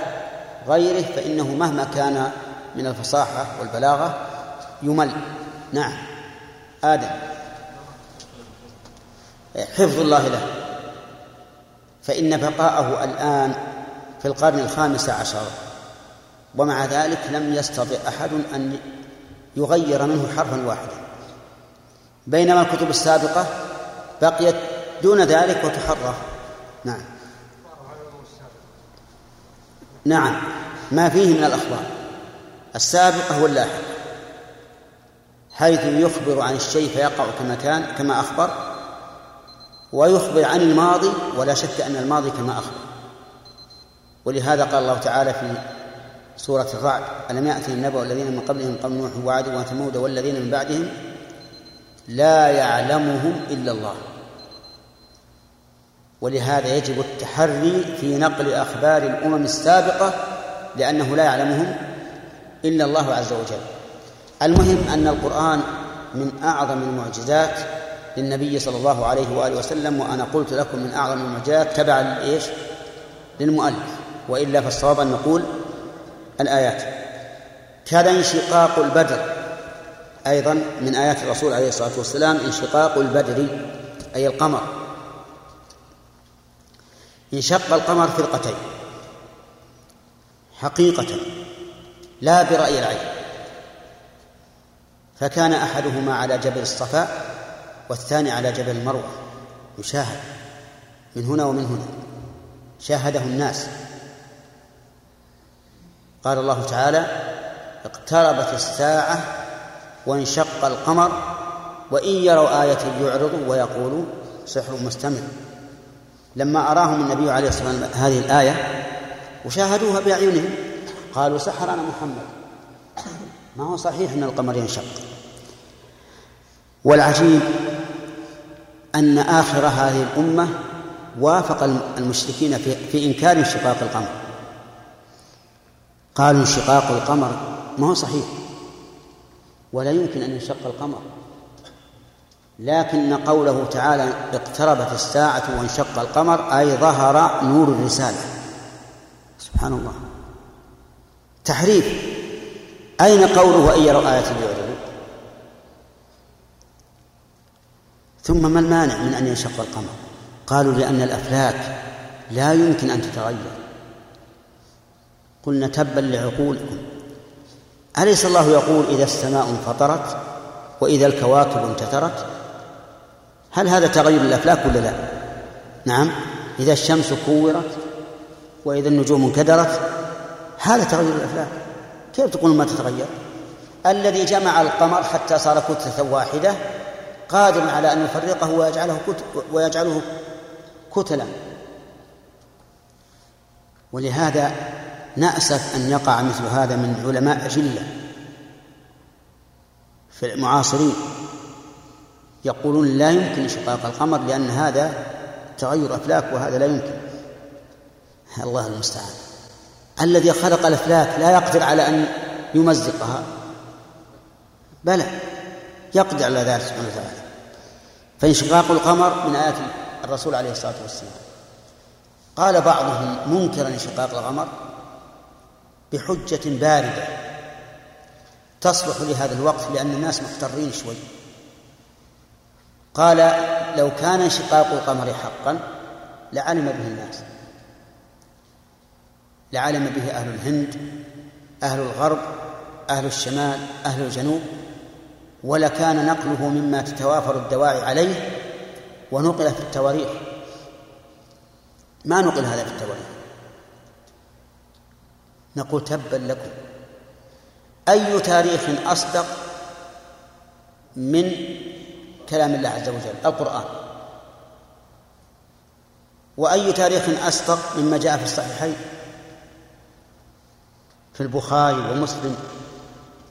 غيره فإنه مهما كان من الفصاحة والبلاغة يمل. نعم. آدم. حفظ الله له. فإن بقاءه الآن في القرن الخامس عشر ومع ذلك لم يستطع أحد أن يغير منه حرفا واحدا. بينما الكتب السابقة بقيت دون ذلك وتحرف نعم. نعم. ما فيه من الأخبار. السابقة واللاحقة حيث يخبر عن الشيء فيقع كما كان كما أخبر ويخبر عن الماضي ولا شك أن الماضي كما أخبر. ولهذا قال الله تعالى في سورة الرعد ألم يأتي النبأ الذين من قبلهم قوم نوح وعاد وثمود والذين من بعدهم لا يعلمهم إلا الله. ولهذا يجب التحري في نقل أخبار الأمم السابقة لأنه لا يعلمهم إلا الله عز وجل. المهم أن القرآن من أعظم المعجزات للنبي صلى الله عليه وآله وسلم وأنا قلت لكم من أعظم المعجزات تبعا لإيش للمؤلف. وإلا فالصواب أن نقول الآيات. كان انشقاق البدر أيضا من آيات الرسول عليه الصلاة والسلام انشقاق البدر أي القمر. انشق القمر فرقتين. حقيقة لا برأي العين. فكان أحدهما على جبل الصفاء والثاني على جبل المروة. يشاهد من هنا ومن هنا. شاهده الناس. قال الله تعالى اقتربت الساعة وانشق القمر وإن يروا آية يعرضوا ويقولوا سحر مستمر. لما أراهم النبي عليه الصلاة والسلام هذه الآية وشاهدوها بأعينهم قالوا سحرنا محمد. ما هو صحيح أن القمر ينشق. والعجيب أن آخر هذه الأمة وافق المشركين في, في إنكار انشقاق القمر. قالوا انشقاق القمر ما هو صحيح. ولا يمكن أن ينشق القمر. لكن قوله تعالى اقتربت الساعة وانشق القمر أي ظهر نور الرسالة. سبحان الله. تحريف. أين قوله وإن يروا آية يعرضوا ثم ما المانع من أن ينشق القمر؟ قالوا لأن الأفلاك لا يمكن أن تتغير. قلنا تبا لعقولكم. أليس الله يقول إذا السماء انفطرت وإذا الكواكب انتثرت؟ هل هذا تغير الأفلاك ولا لا؟ نعم. إذا الشمس كورت وإذا النجوم انكدرت هذا تغير الأفلاك. كيف تقول ما تتغير؟ الذي جمع القمر حتى صار كتلة واحدة قادر على أن يفرقه ويجعله. ويجعله كتلا. ولهذا نأسف أن يقع مثل هذا من علماء أجلة في المعاصرين. يقولون لا يمكن انشقاق القمر لأن هذا تغير أفلاك وهذا لا يمكن. الله المستعان. الذي خلق الأفلاك لا يقدر على أن يمزقها. بلى. يقدر على ذلك سبحانه وتعالى. فانشقاق القمر من آيات الرسول عليه الصلاة والسلام. قال بعضهم منكرا انشقاق القمر بحجة باردة. تصلح لهذا الوقت لأن الناس مخترين شوي. قال لو كان انشقاق القمر حقا لعلم به الناس. لعلم به أهل الهند أهل الغرب أهل الشمال أهل الجنوب ولكان نقله مما تتوافر الدواعي عليه ونقل في التواريخ. ما نقل هذا في التواريخ؟ نقول تبا لكم. أي تاريخ أصدق من كلام الله عز وجل القرآن. وأي تاريخ أصدق مما جاء في الصحيحين؟ في البخاري ومسلم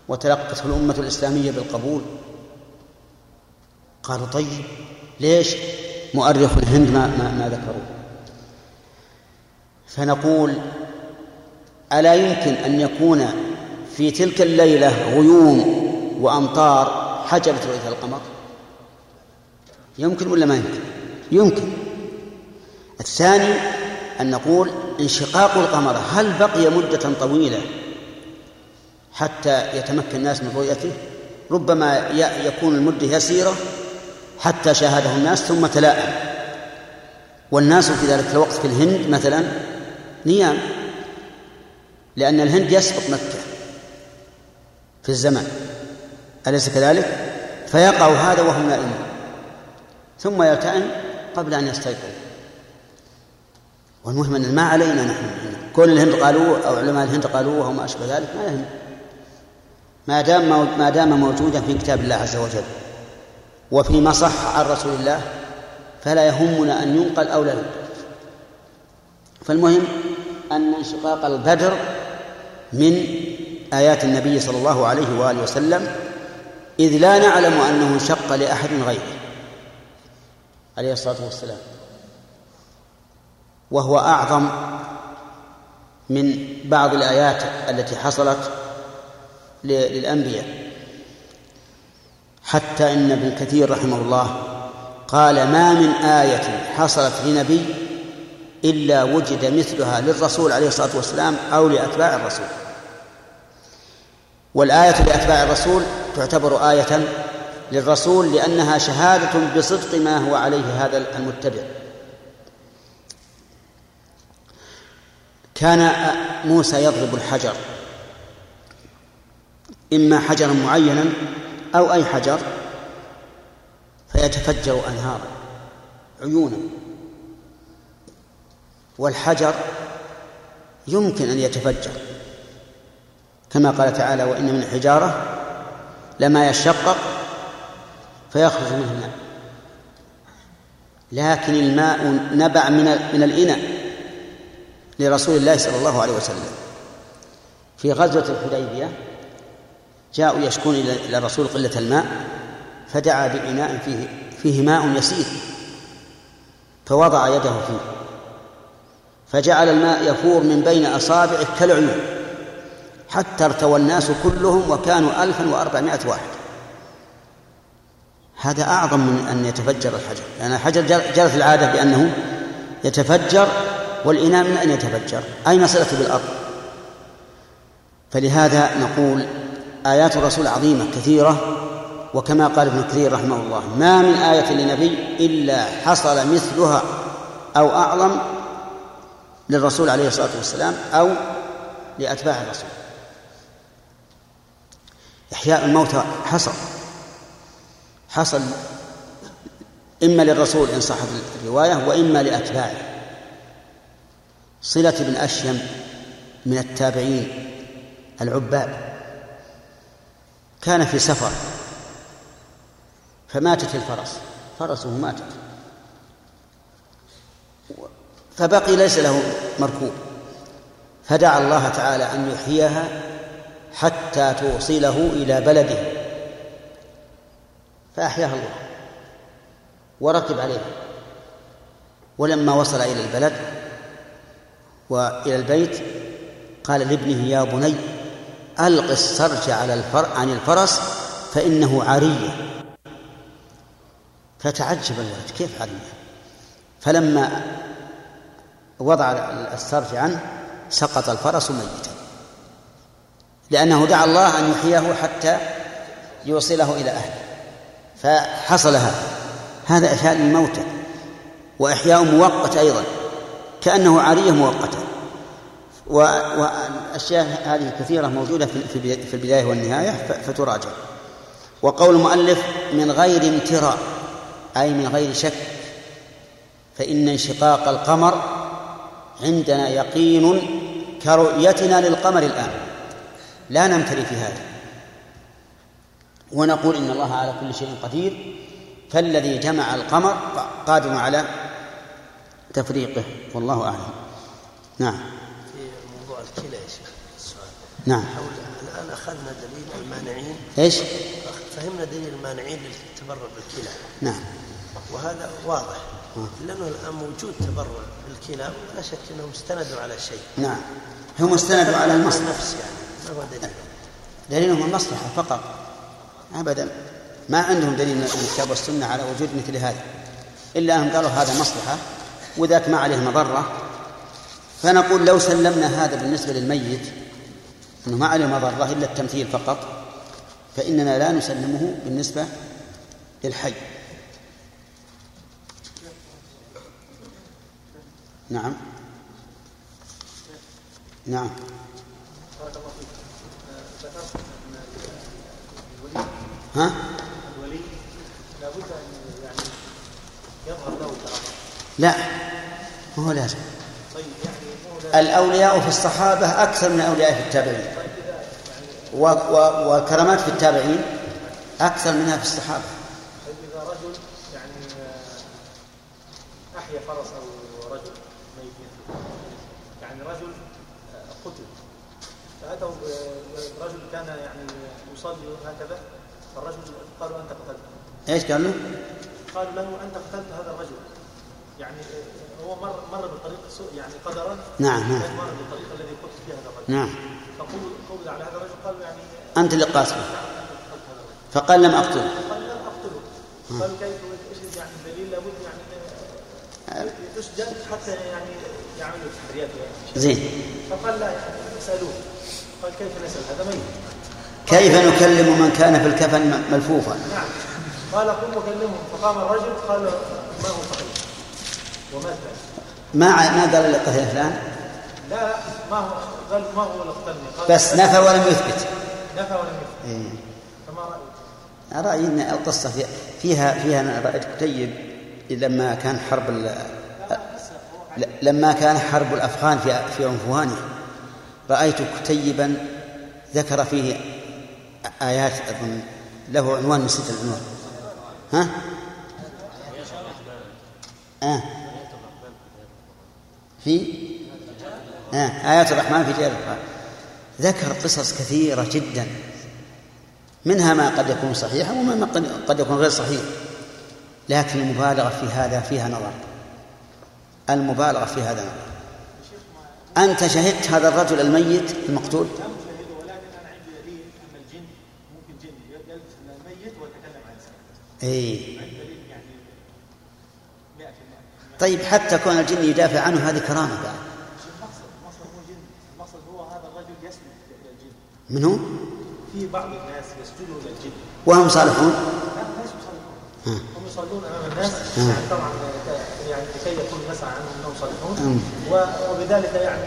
وتلقته الأمة الإسلامية بالقبول. قالوا طيب ليش مؤرخ الهند ما, ما, ما ذكروا؟ فنقول ألا يمكن أن يكون في تلك الليلة غيوم وأمطار حجبت رؤية القمر؟ يمكن ولا ما يمكن؟ يمكن. الثاني أن نقول انشقاق القمر هل بقي مدة طويلة حتى يتمكن الناس من رؤيته؟ ربما يكون المدة يسيرة حتى شاهده الناس ثم تلاءم. والناس في ذلك الوقت في الهند مثلا نيام لأن الهند يسبق مكة في الزمان أليس كذلك؟ فيقع هذا وهم نائمون. ثم يلتئم قبل أن يستيقظ والمهم أن ما علينا نحن كون الهند قالوه أو علماء الهند قالوه وما أشبه ذلك ما يهم. ما دام ما دام موجودا في كتاب الله عز وجل وفيما صح عن رسول الله فلا يهمنا أن ينقل أو لا ينقل. فالمهم أن انشقاق البدر من آيات النبي صلى الله عليه وآله وسلم إذ لا نعلم أنه انشق لأحد غيره. عليه الصلاة والسلام. وهو أعظم من بعض الآيات التي حصلت للأنبياء. حتى إن ابن كثير رحمه الله قال ما من آية حصلت لنبي إلا وجد مثلها للرسول عليه الصلاة والسلام أو لأتباع الرسول. والآية لأتباع الرسول تعتبر آية للرسول لأنها شهادة بصدق ما هو عليه هذا المتبع. كان موسى يضرب الحجر. إما حجرا معينا أو أي حجر فيتفجر أنهارا عيونا. والحجر يمكن أن يتفجر. كما قال تعالى وإن من الحجارة لما يشقق فيخرج منه الماء. لكن الماء نبع من من الإناء لرسول الله صلى الله عليه وسلم. في غزوة الحديبية جاءوا يشكون إلى الرسول قلة الماء فدعا بإناء فيه فيه ماء يسير فوضع يده فيه فجعل الماء يفور من بين أصابعه كالعيون حتى ارتوى الناس كلهم وكانوا ألفا وأربعمائة واحد. هذا أعظم من أن يتفجر الحجر. لأن يعني الحجر جرت العادة بأنه يتفجر والإناء من أن يتفجر أي مسألة بالأرض. فلهذا نقول آيات الرسول عظيمة كثيرة وكما قال ابن كثير رحمه الله ما من آية لنبي إلا حصل مثلها أو أعظم للرسول عليه الصلاة والسلام أو لأتباع الرسول. إحياء الموتى حصل. حصل إما للرسول إن صحت الرواية وإما لأتباعه. صلة بن أشيم من التابعين العباد. كان في سفر فماتت الفرس فرسه ماتت. فبقي ليس له مركوب. فدعا الله تعالى أن يحييها حتى توصله إلى بلده. فأحياها الله وركب عليه. ولما وصل إلى البلد وإلى البيت قال لابنه يا بني ألق السرج على الفر عن الفرس فإنه عارية فتعجب الولد كيف عارية فلما وضع السرج عنه سقط الفرس ميتا لأنه دعا الله أن يحييه حتى يوصله إلى أهله. فحصل هذا هذا إحياء للموتى وإحياء مؤقت أيضا كأنه عارية مؤقتة. والأشياء هذه كثيرة موجودة في البداية والنهاية فتراجع. وقول المؤلف من غير امتراء أي من غير شك فإن انشقاق القمر عندنا يقين كرؤيتنا للقمر الآن. لا نمتري في هذا. ونقول إن الله على كل شيء قدير فالذي جمع القمر قادر على تفريقه والله أعلم. نعم. في موضوع الكلى يا شيخ السؤال. نعم. حول الآن أخذنا دليل المانعين. إيش؟ فهمنا دليل المانعين للتبرع بالكلى. نعم. وهذا واضح. لأنه الآن موجود تبرع بالكلى ولا شك أنهم استندوا على شيء. نعم. هم استندوا على المصلحة. النفس يعني. ما هو دليل؟ دليلهم المصلحة فقط. أبدا. ما عندهم دليل من الكتاب والسنة على وجود مثل هذا إلا أنهم قالوا هذا مصلحة وذاك ما عليه مضرة. فنقول لو سلمنا هذا بالنسبة للميت أنه ما عليه مضرة إلا التمثيل فقط فإننا لا نسلمه بالنسبة للحي. نعم. نعم. ها؟ الولي لابد ان يعني يظهر له لا ما هو لازم طيب يعني. الأولياء في الصحابة أكثر من الأولياء في التابعين و و وكرامات في التابعين أكثر منها في الصحابة طيب اذا رجل يعني احيا فرس أو رجل ميت يعني رجل قتل فاتوا ب- رجل كان يعني يصلي هكذا فالرجل قالوا أنت قتلته إيش قال له؟ قالوا له أنت قتلت هذا الرجل. يعني آه، هو مر مر بالطريق سوء يعني قدرا نعم نعم. كان مر بالطريق الذي قتل فيه هذا الرجل. نعم. فقبض قبض على هذا الرجل قالوا يعني أنت اللي الرجل. فقال لم أقتله. قال لم أقتله. قال كيف؟ إيش يعني الدليل لابد يعني يسجن حتى يعني يعملوا تحريات يعني زين. فقال لا يعني اسالوه قال كيف نسأل؟ هذا ميت. كيف نكلم من كان في الكفن ملفوفا؟ نعم قال قم وكلمهم. فقام الرجل قال ما هو صحيح؟ ومات ما ما قال قتل فلان لا ما هو قال ما هو اللي بس نفى ولم يثبت. نفى ولم يثبت. إيه. فما رأيك؟ أنا رأيي أن القصة في- فيها فيها رأيت كتيب لما كان حرب ال- لما كان حرب الأفغان في في عنفوانه رأيت كتيبا ذكر فيه آيات أظن له عنوان نسيت العنوان ها؟ آه. في؟ آه. آيات الرحمن في جهة القرآن. ذكر قصص كثيرة جدا. منها ما قد يكون صحيحا وما ما قد يكون غير صحيح. لكن المبالغة في هذا فيها نظر. المبالغة في هذا نظر. أنت شهدت هذا الرجل الميت المقتول لم أشاهده ولكن أنا عندي دليل ان الجن ممكن جن يلبس الميت ويتكلم عن 100% طيب حتى كون الجن يدافع عنه هذه كرامة بعد. من هو؟ في بعض الناس يسجدوا إلى الجن وهم صالحون؟ لا الناس يصلون هم يصلون أمام الناس. يعني طبعا يعني لكي يكون الناس عنهم أنهم صالحون. وبذلك يعني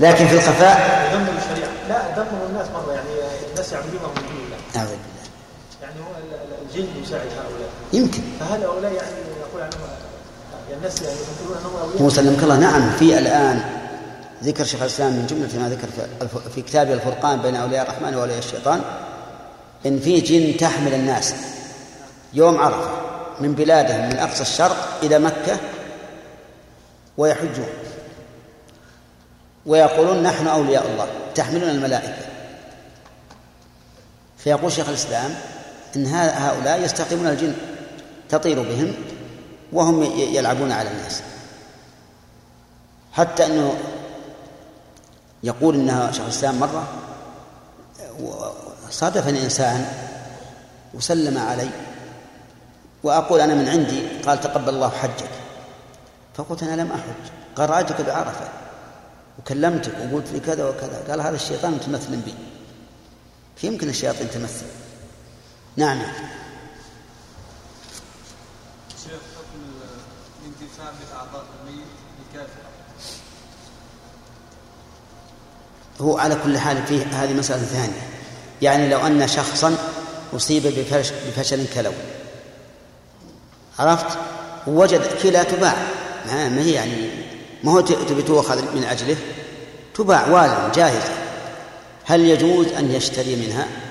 لكن في الخفاء؟ يدمروا الشريعة. لا دمروا الناس مرة يعني الناس يعبدونهم من دون الله يعني هو ال- ال- الجن يساعد هؤلاء. يمكن. فهل هؤلاء يعني نقول عنهم يعني الناس يعني يفكرون أنهم أولياء؟ هو سلمك الله نعم في الآن ذكر شيخ الإسلام من جملة ما ذكر في في كتابه الفرقان بين أولياء الرحمن وأولياء الشيطان إن في جن تحمل الناس يوم عرفة من بلادهم من أقصى الشرق إلى مكة ويحجون. ويقولون نحن أولياء الله تحملنا الملائكة. فيقول شيخ الإسلام ها- هؤلاء يستقيمون الجن تطير بهم وهم يلعبون على الناس. حتى أنه يقول إنها شيخ الإسلام مرة صادفني إنسان وسلم علي وأقول أنا من عندي قال تقبل الله حجك. فقلت أنا لم أحج. قال رأيتك بعرفة وكلمتك وقلت لي كذا وكذا. قال هذا الشيطان متمثل بي. يمكن الشياطين تمثل. نعم. شيخ حكم الانتفاع بالاعضاء الميت لكافر هو على كل حال فيه هذه مسألة ثانية. يعني لو أن شخصا أصيب بفش بفشل كلوي. عرفت؟ ووجد كلى تباع. ما هي يعني ما هو تبي تؤخذ من أجله؟ تباع والما جاهزة. هل يجوز أن يشتري منها؟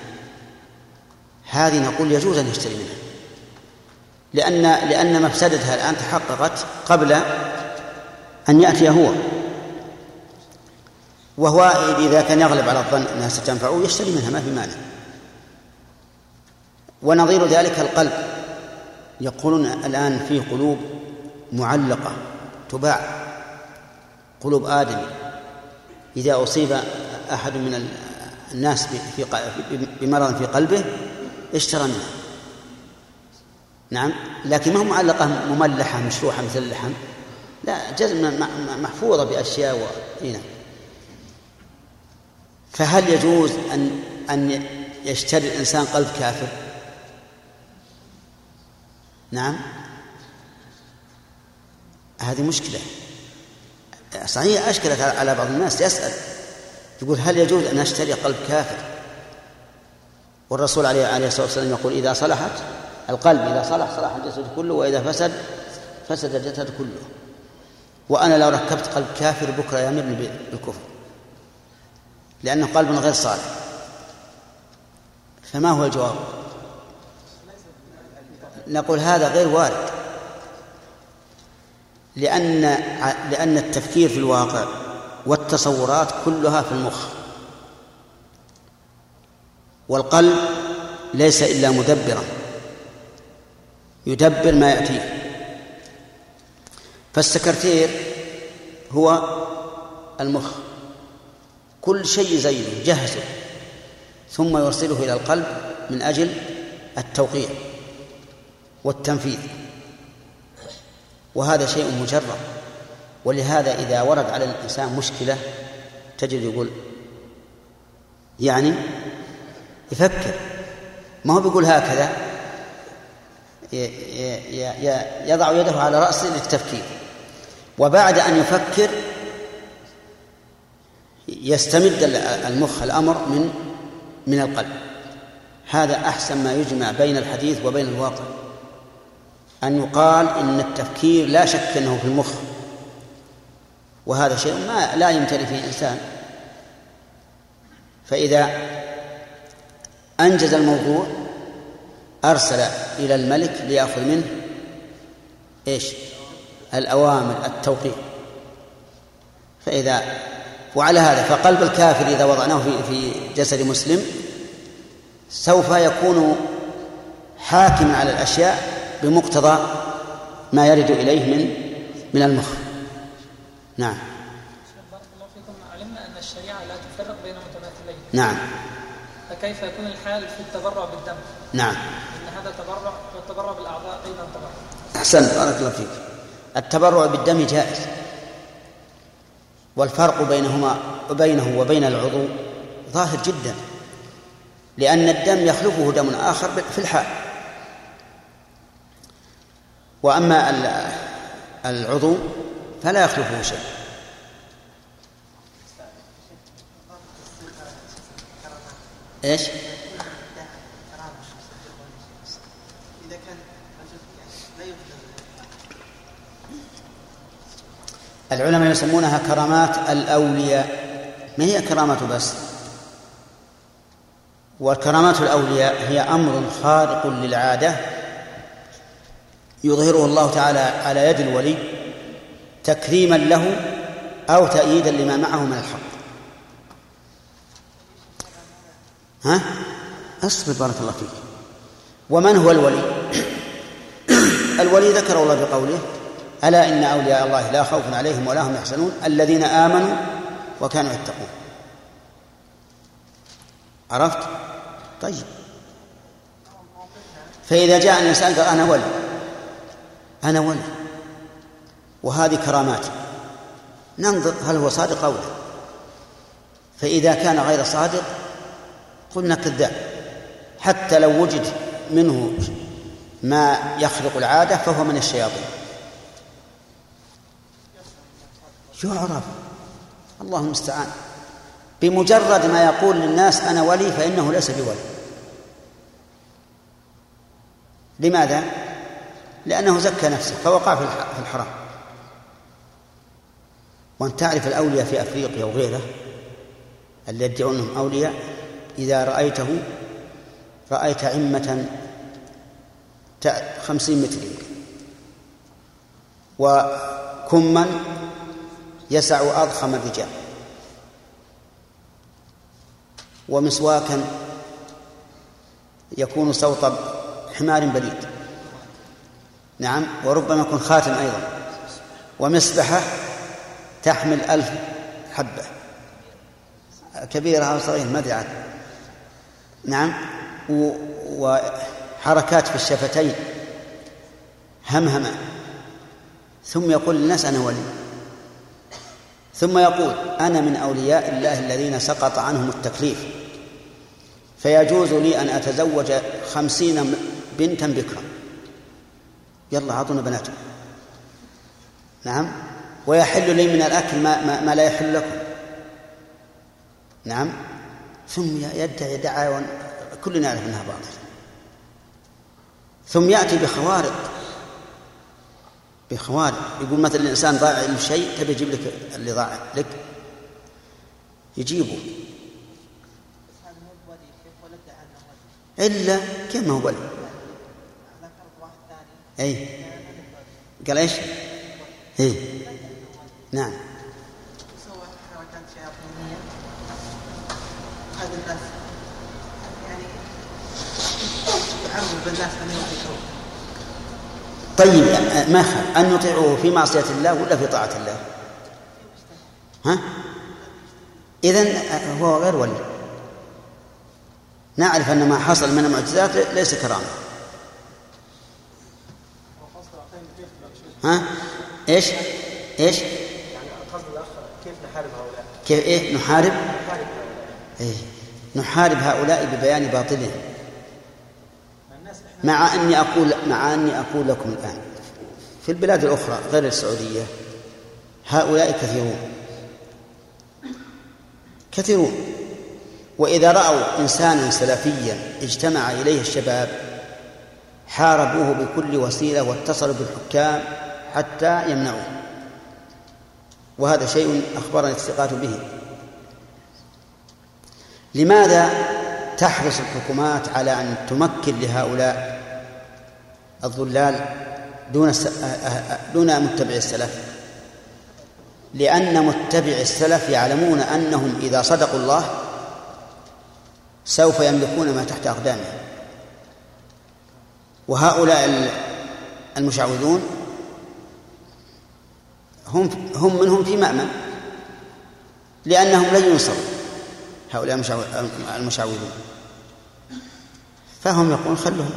هذه نقول يجوز أن يشتري منها. لأن لأن مفسدتها الآن تحققت قبل أن يأتي هو. وهو إذا كان يغلب على الظن أنها ستنفعه يشتري منها ما في مانع. ونظير ذلك القلب. يقولون الآن في قلوب معلقة تباع. قلوب آدم إذا أصيب أحد من الناس بمرض في قلبه اشترى منها. نعم لكن ما هو معلقة مملحة مشروحة مثل اللحم. لا جزم محفوظة بأشياء و... نعم. فهل يجوز أن أن يشتري الإنسان قلب كافر؟ نعم. هذه مشكلة. صحيح أشكلت على بعض الناس يسأل. يقول هل يجوز أن أشتري قلب كافر؟ والرسول عليه الصلاة والسلام يقول إذا صلحت القلب إذا صلح صلح الجسد كله وإذا فسد فسد الجسد كله. وأنا لو ركبت قلب كافر بكرة يمرني بالكفر. لأنه قلب غير صالح. فما هو الجواب؟ نقول هذا غير وارد. لأن لأن التفكير في الواقع والتصورات كلها في المخ. والقلب ليس إلا مدبرا يدبر ما يأتيه فالسكرتير هو المخ كل شيء زينه جهزه ثم يرسله إلى القلب من أجل التوقيع والتنفيذ. وهذا شيء مجرد ولهذا إذا ورد على الإنسان مشكلة تجد يقول يعني يفكر. ما هو بيقول هكذا؟ يضع يده على رأسه للتفكير. وبعد أن يفكر يستمد المخ الأمر من من القلب. هذا أحسن ما يجمع بين الحديث وبين الواقع. أن يقال إن التفكير لا شك أنه في المخ. وهذا شيء ما لا يمتلئ فيه إنسان. فإذا أنجز الموضوع أرسل إلى الملك ليأخذ منه إيش؟ الأوامر التوقيع فإذا وعلى هذا فقلب الكافر إذا وضعناه في في جسد مسلم سوف يكون حاكما على الأشياء بمقتضى ما يرد إليه من من المخ. نعم. بارك الله فيكم. علمنا أن الشريعة لا تفرق بين متماثلين. نعم. فكيف يكون الحال في التبرع بالدم؟ نعم. إن هذا تبرع والتبرع بالأعضاء أيضا تبرع. أحسنت. بارك الله فيك. التبرع بالدم جائز. والفرق بينهما وبينه وبين العضو ظاهر جدا. لأن الدم يخلفه دم آخر في الحال. وأما العضو فلا يخلفه شيء. إيش؟ العلماء يسمونها كرامات الأولياء. ما هي كرامة بس؟ وكرامات الأولياء هي أمر خارق للعادة يظهره الله تعالى على يد الولي تكريما له أو تأييدا لما معه من الحق. ها؟ اصبر بارك الله فيك. ومن هو الولي؟ <coughs> الولي ذكر الله بقوله ألا إن أولياء الله لا خوف عليهم ولا هم يحزنون الذين آمنوا وكانوا يتقون. عرفت؟ طيب. فإذا جاء الإنسان قال أنا ولي. أنا ولي. وهذه كراماتي. ننظر هل هو صادق أو لا. فإذا كان غير صادق قلنا كذاب. حتى لو وجد منه ما يخرق العادة فهو من الشياطين. يعرف الله المستعان بمجرد ما يقول للناس أنا ولي فإنه ليس بولي. لماذا؟ لأنه زكى نفسه فوقع في الحرام. وأن تعرف الأولياء في أفريقيا وغيره الذي يدعون أنهم أولياء إذا رأيته رأيت عمة خمسين متر يمكن. وكما يسع أضخم الرجال. ومسواكا يكون صوت حمار بليد. نعم وربما يكون خاتم أيضا. ومسبحة تحمل ألف حبة. كبيرة أو صغيرة ما أدري نعم. وحركات في الشفتين. همهمة ثم يقول للناس أنا ولي. ثم يقول أنا من أولياء الله الذين سقط عنهم التكليف. فيجوز لي أن أتزوج خمسين بنتا بكرا يلا أعطونا بناتكم. نعم. ويحل لي من الأكل ما, ما, ما لا يحل لكم. نعم. ثم يدعي دعاوى كلنا يعرف أنها باطلة ثم يأتي بخوارق. بخوارق. يقول مثلا الإنسان ضاع له شيء تبي يجيب لك اللي ضاع لك. يجيبه. إلا كيف ما هو ولي أي قال إيش؟ إيه. نعم. الناس. يعني يعرض الناس ان يطيعوه طيب ما خل أن يطيعوه في معصية الله ولا في طاعة الله؟ ها؟ إذن هو غير ولي. نعرف أن ما حصل من المعجزات ليس كرامة. ها؟ إيش؟ إيش؟ يعني قصد الاخ كيف نحارب هؤلاء؟ كيف إيه؟ نحارب؟ نحارب إيه. نحارب هؤلاء ببيان باطلهم. مع أني أقول مع أني أقول لكم الآن في البلاد الأخرى غير السعودية هؤلاء كثيرون. كثيرون. وإذا رأوا إنسانا سلفيا اجتمع إليه الشباب حاربوه بكل وسيلة واتصلوا بالحكام حتى يمنعوه. وهذا شيء أخبرني الثقات به. لماذا تحرص الحكومات على أن تمكن لهؤلاء الضلال دون دون متبع السلف؟ لأن متبع السلف يعلمون أنهم إذا صدقوا الله سوف يملكون ما تحت أقدامهم. وهؤلاء المشعوذون هم هم منهم في مأمن لأنهم لن ينصروا. هؤلاء المشعوذون فهم يقولون خلهم.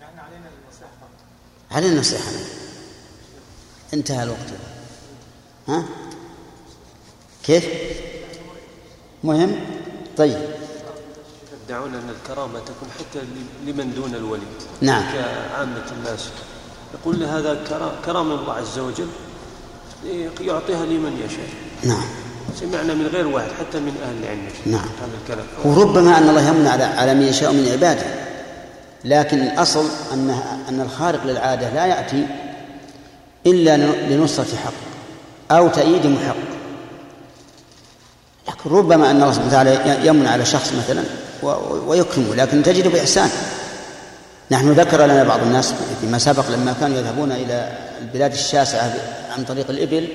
يعني علينا النصيحة علينا النصيحة. انتهى الوقت. ها؟ كيف؟ مهم؟ طيب. يدعون أن الكرامة تكون حتى لمن دون الولي نعم. كعامة الناس. يقول هذا كرامه الله عز وجل يعطيها لمن يشاء. نعم. سمعنا من غير واحد حتى من أهل العلم. نعم. هذا الكلام. وربما أن الله يمن على على من يشاء من عباده. لكن الأصل ان أن الخارق للعادة لا يأتي إلا لنصرة حق أو تأييد محق. لكن ربما أن الله سبحانه وتعالى يمن على شخص مثلا ويكرمه لكن تجد بإحسان. نحن ذكر لنا بعض الناس فيما سبق لما كانوا يذهبون إلى البلاد الشاسعة عن طريق الإبل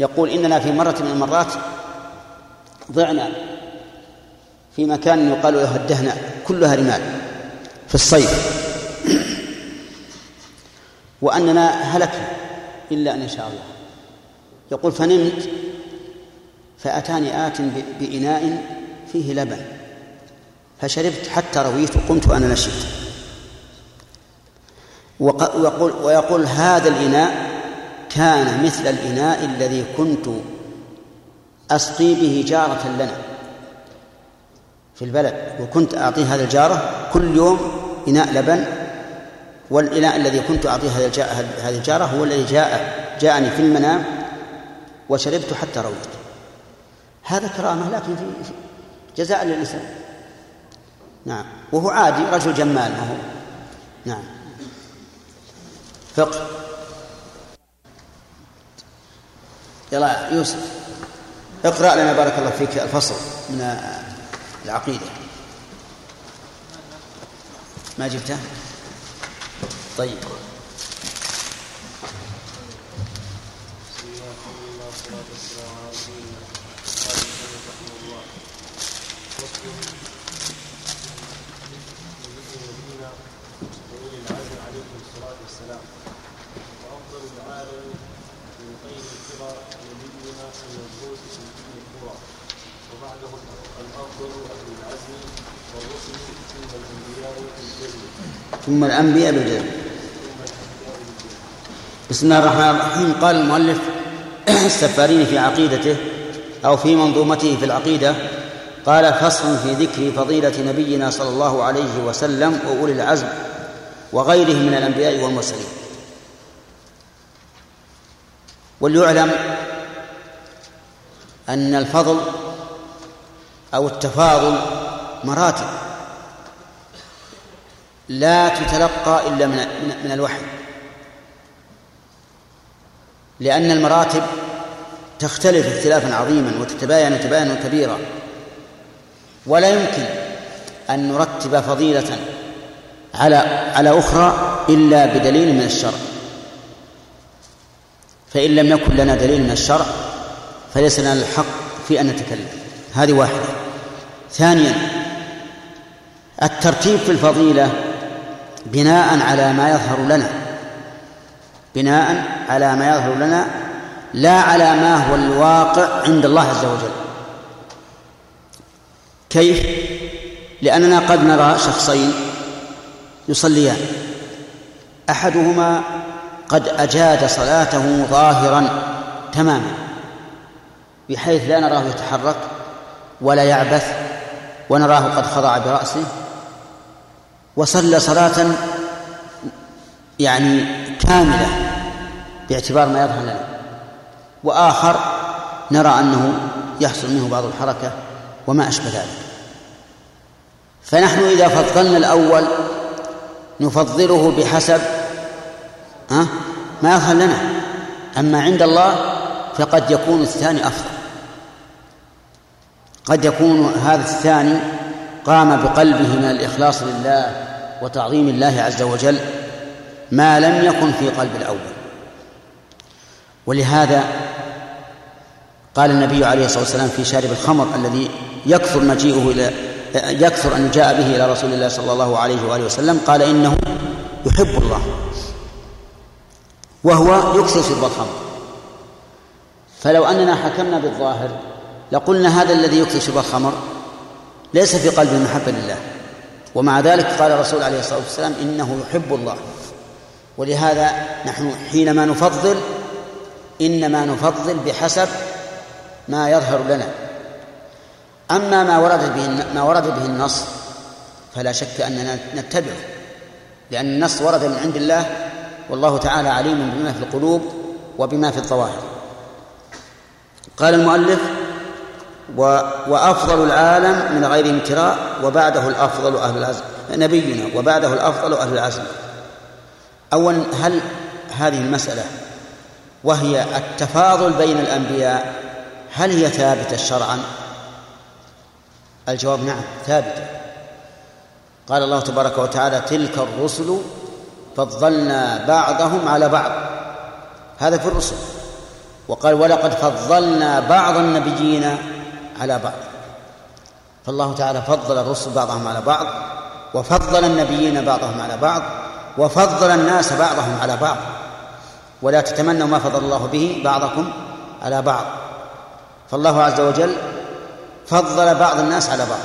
يقول إننا في مرة من المرات ضعنا في مكان يقال له الدهنة كلها رمال في الصيف. وأننا هلكنا إلا أن يشاء الله. يقول فنمت فأتاني آت بإناء فيه لبن فشربت حتى رويت وقمت وأنا نشيط ويقول, ويقول هذا الإناء كان مثل الإناء الذي كنت أسقي به جارة لنا في البلد وكنت أعطي هذا الجارة كل يوم إناء لبن والإناء الذي كنت أعطيه هذه الجارة هو الذي جاء جاءني في المنام وشربت حتى رويت. هذا كرامة لكن في جزاء للإنسان. نعم. وهو عادي رجل جمال ما هو. نعم. فقه. يلا يوسف اقرأ لنا بارك الله فيك الفصل من العقيدة. ما جبته؟ طيب. ثم الأنبياء بالجزم بسم الله الرحمن الرحيم. قال المؤلف <clears throat> السفارين في عقيدته أو في منظومته في العقيدة. قال فصل في ذكر فضيلة نبينا صلى الله عليه وسلم وأولي العزم وغيرهم من الأنبياء والمرسلين. وليعلم أن الفضل أو التفاضل مراتب. لا تتلقى إلا من من الوحي. لأن المراتب تختلف اختلافا عظيما وتتباين تباينا كبيرا. ولا يمكن أن نرتب فضيلة على على أخرى إلا بدليل من الشرع. فإن لم يكن لنا دليل من الشرع فليس لنا الحق في أن نتكلم. هذه واحدة. ثانيا الترتيب في الفضيلة بناء على ما يظهر لنا. بناء على ما يظهر لنا لا على ما هو الواقع عند الله عز وجل. كيف؟ لأننا قد نرى شخصين يصليان. أحدهما قد أجاد صلاته ظاهرا تماما بحيث لا نراه يتحرك ولا يعبث ونراه قد خضع برأسه وصلى صلاة يعني كاملة باعتبار ما يظهر لنا. وآخر نرى أنه يحصل منه بعض الحركة وما أشبه ذلك. فنحن إذا فضلنا الأول نفضله بحسب ها ما يظهر لنا. أما عند الله فقد يكون الثاني أفضل. قد يكون هذا الثاني قام بقلبه من الإخلاص لله وتعظيم الله عز وجل ما لم يكن في قلب الأول. ولهذا قال النبي عليه الصلاة والسلام في شارب الخمر الذي يكثر مجيئه إلى يكثر أن جاء به إلى رسول الله صلى الله عليه وآله وسلم قال إنه يحب الله وهو يكثر شرب الخمر. فلو أننا حكمنا بالظاهر لقلنا هذا الذي يكثر شرب الخمر ليس في قلبه محبة لله. ومع ذلك قال الرسول عليه الصلاة والسلام إنه يحب الله. ولهذا نحن حينما نفضل إنما نفضل بحسب ما يظهر لنا. أما ما ورد به ما ورد به النص فلا شك أننا نتبعه. لأن النص ورد من عند الله والله تعالى عليم بما في القلوب وبما في الظواهر. قال المؤلف وأفضل العالم من غير امتراء وبعده الأفضل أهل العزم. نبينا وبعده الأفضل أهل العزم. أولا هل هذه المسألة وهي التفاضل بين الأنبياء هل هي ثابتة شرعا؟ الجواب نعم ثابتة قال الله تبارك وتعالى تلك الرسل فضلنا بعضهم على بعض. هذا في الرسل. وقال ولقد فضلنا بعض النبيين على بعض. فالله تعالى فضل الرسل بعضهم على بعض وفضل النبيين بعضهم على بعض وفضل الناس بعضهم على بعض. ولا تتمنوا ما فضل الله به بعضكم على بعض. فالله عز وجل فضل بعض الناس على بعض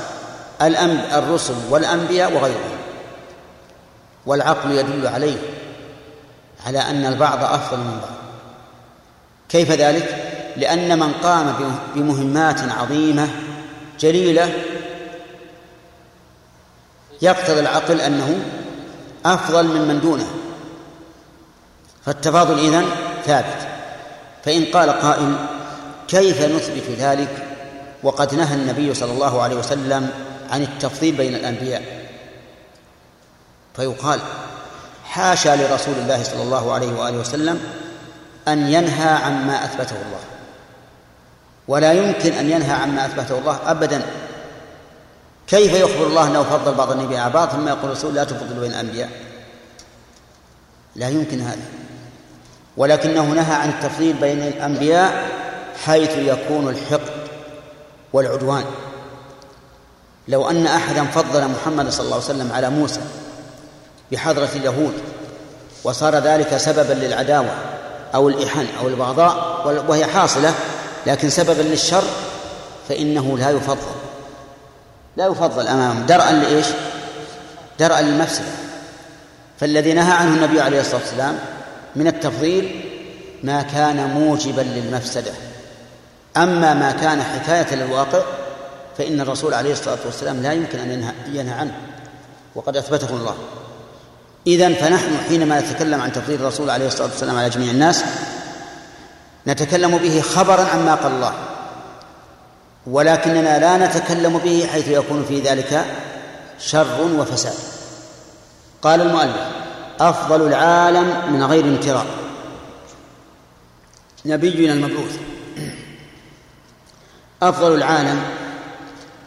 الرسل والأنبياء وغيرهم. والعقل يدل عليه على أن البعض أفضل من بعض. كيف ذلك؟ لأن من قام بمهمات عظيمة جليلة يقتضي العقل أنه أفضل ممن دونه. فالتفاضل إذن ثابت. فإن قال قائل كيف نثبت ذلك؟ وقد نهى النبي صلى الله عليه وسلم عن التفضيل بين الأنبياء. فيقال حاشا لرسول الله صلى الله عليه وآله وسلم أن ينهى عما أثبته الله. ولا يمكن أن ينهى عما أثبته الله أبدا. كيف يخبر الله أنه فضل بعض النبي على بعض؟ ثم يقول الرسول لا تفضل بين الأنبياء. لا يمكن هذا. ولكنه نهى عن التفضيل بين الأنبياء حيث يكون الحقد والعدوان. لو أن أحدا فضل محمد صلى الله عليه وسلم على موسى بحضرة اليهود وصار ذلك سببا للعداوة أو الإحن أو البغضاء وهي حاصلة لكن سببا للشر فإنه لا يفضل. لا يفضل أمامه درءا لإيش؟ درءا للمفسدة. فالذي نهى عنه النبي عليه الصلاة والسلام من التفضيل ما كان موجبا للمفسدة. أما ما كان حكاية للواقع فإن الرسول عليه الصلاة والسلام لا يمكن أن ينهى, ينهى عنه. وقد أثبته الله. إذا فنحن حينما نتكلم عن تفضيل الرسول عليه الصلاة والسلام على جميع الناس نتكلم به خبرا عما قال الله ولكننا لا نتكلم به حيث يكون في ذلك شر وفساد. قال المؤلف أفضل العالم من غير امتراء نبينا المبعوث أفضل العالم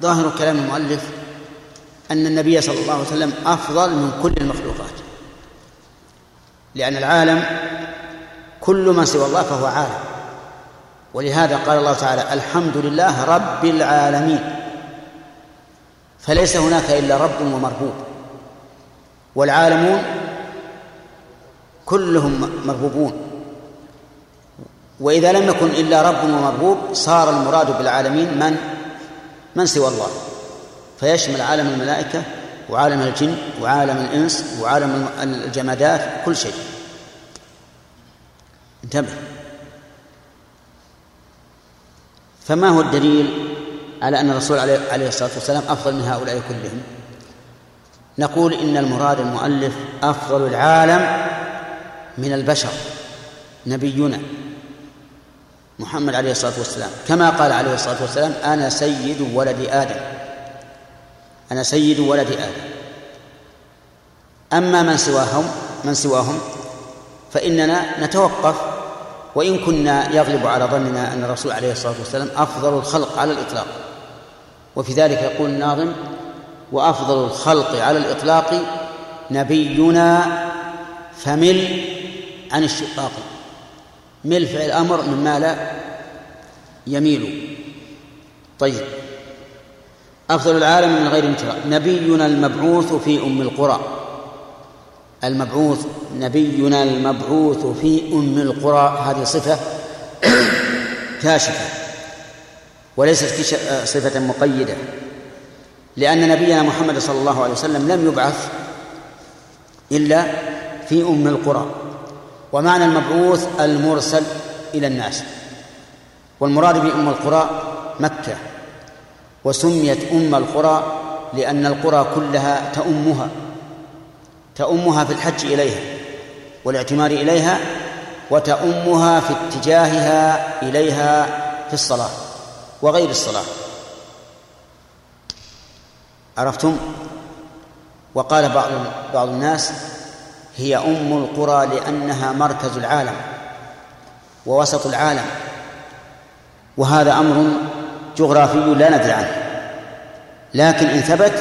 ظاهر كلام المؤلف أن النبي صلى الله عليه وسلم أفضل من كل المخلوقات. لأن العالم كل من سوى الله فهو عالم. ولهذا قال الله تعالى الحمد لله رب العالمين. فليس هناك إلا رب ومربوب والعالمون كلهم مربوبون وإذا لم يكن إلا رب ومربوب صار المراد بالعالمين من؟ من سوى الله. فيشمل عالم الملائكة وعالم الجن وعالم الإنس وعالم الجمادات كل شيء. انتبه. فما هو الدليل على أن الرسول عليه الصلاة والسلام أفضل من هؤلاء كلهم؟ نقول إن المراد المؤلف أفضل العالم من البشر نبينا محمد عليه الصلاة والسلام. كما قال عليه الصلاة والسلام أنا سيد ولد آدم. أنا سيد ولد آدم. أما من سواهم من سواهم فإننا نتوقف وإن كنا يغلب على ظننا أن الرسول عليه الصلاة والسلام أفضل الخلق على الإطلاق. وفي ذلك يقول الناظم وأفضل الخلق على الإطلاق نبينا فمل عن الشقاق. مل فعل أمر مما لا يميل. طيب. أفضل العالم من غير امتراء نبينا المبعوث في أم القرى. المبعوث نبينا المبعوث في أم القرى هذه صفة <clears throat> كاشفة وليست صفة مقيدة لأن نبينا محمد صلى الله عليه وسلم لم يبعث إلا في أم القرى ومعنى المبعوث المرسل إلى الناس والمراد بأم القرى مكة وسميت أم القرى لأن القرى كلها تأمها. تأمها في الحج إليها والاعتمار إليها وتأمها في اتجاهها إليها في الصلاة وغير الصلاة. عرفتم؟ وقال بعض بعض الناس هي أم القرى لأنها مركز العالم ووسط العالم وهذا أمر جغرافي لا ندري عنه لكن إن ثبت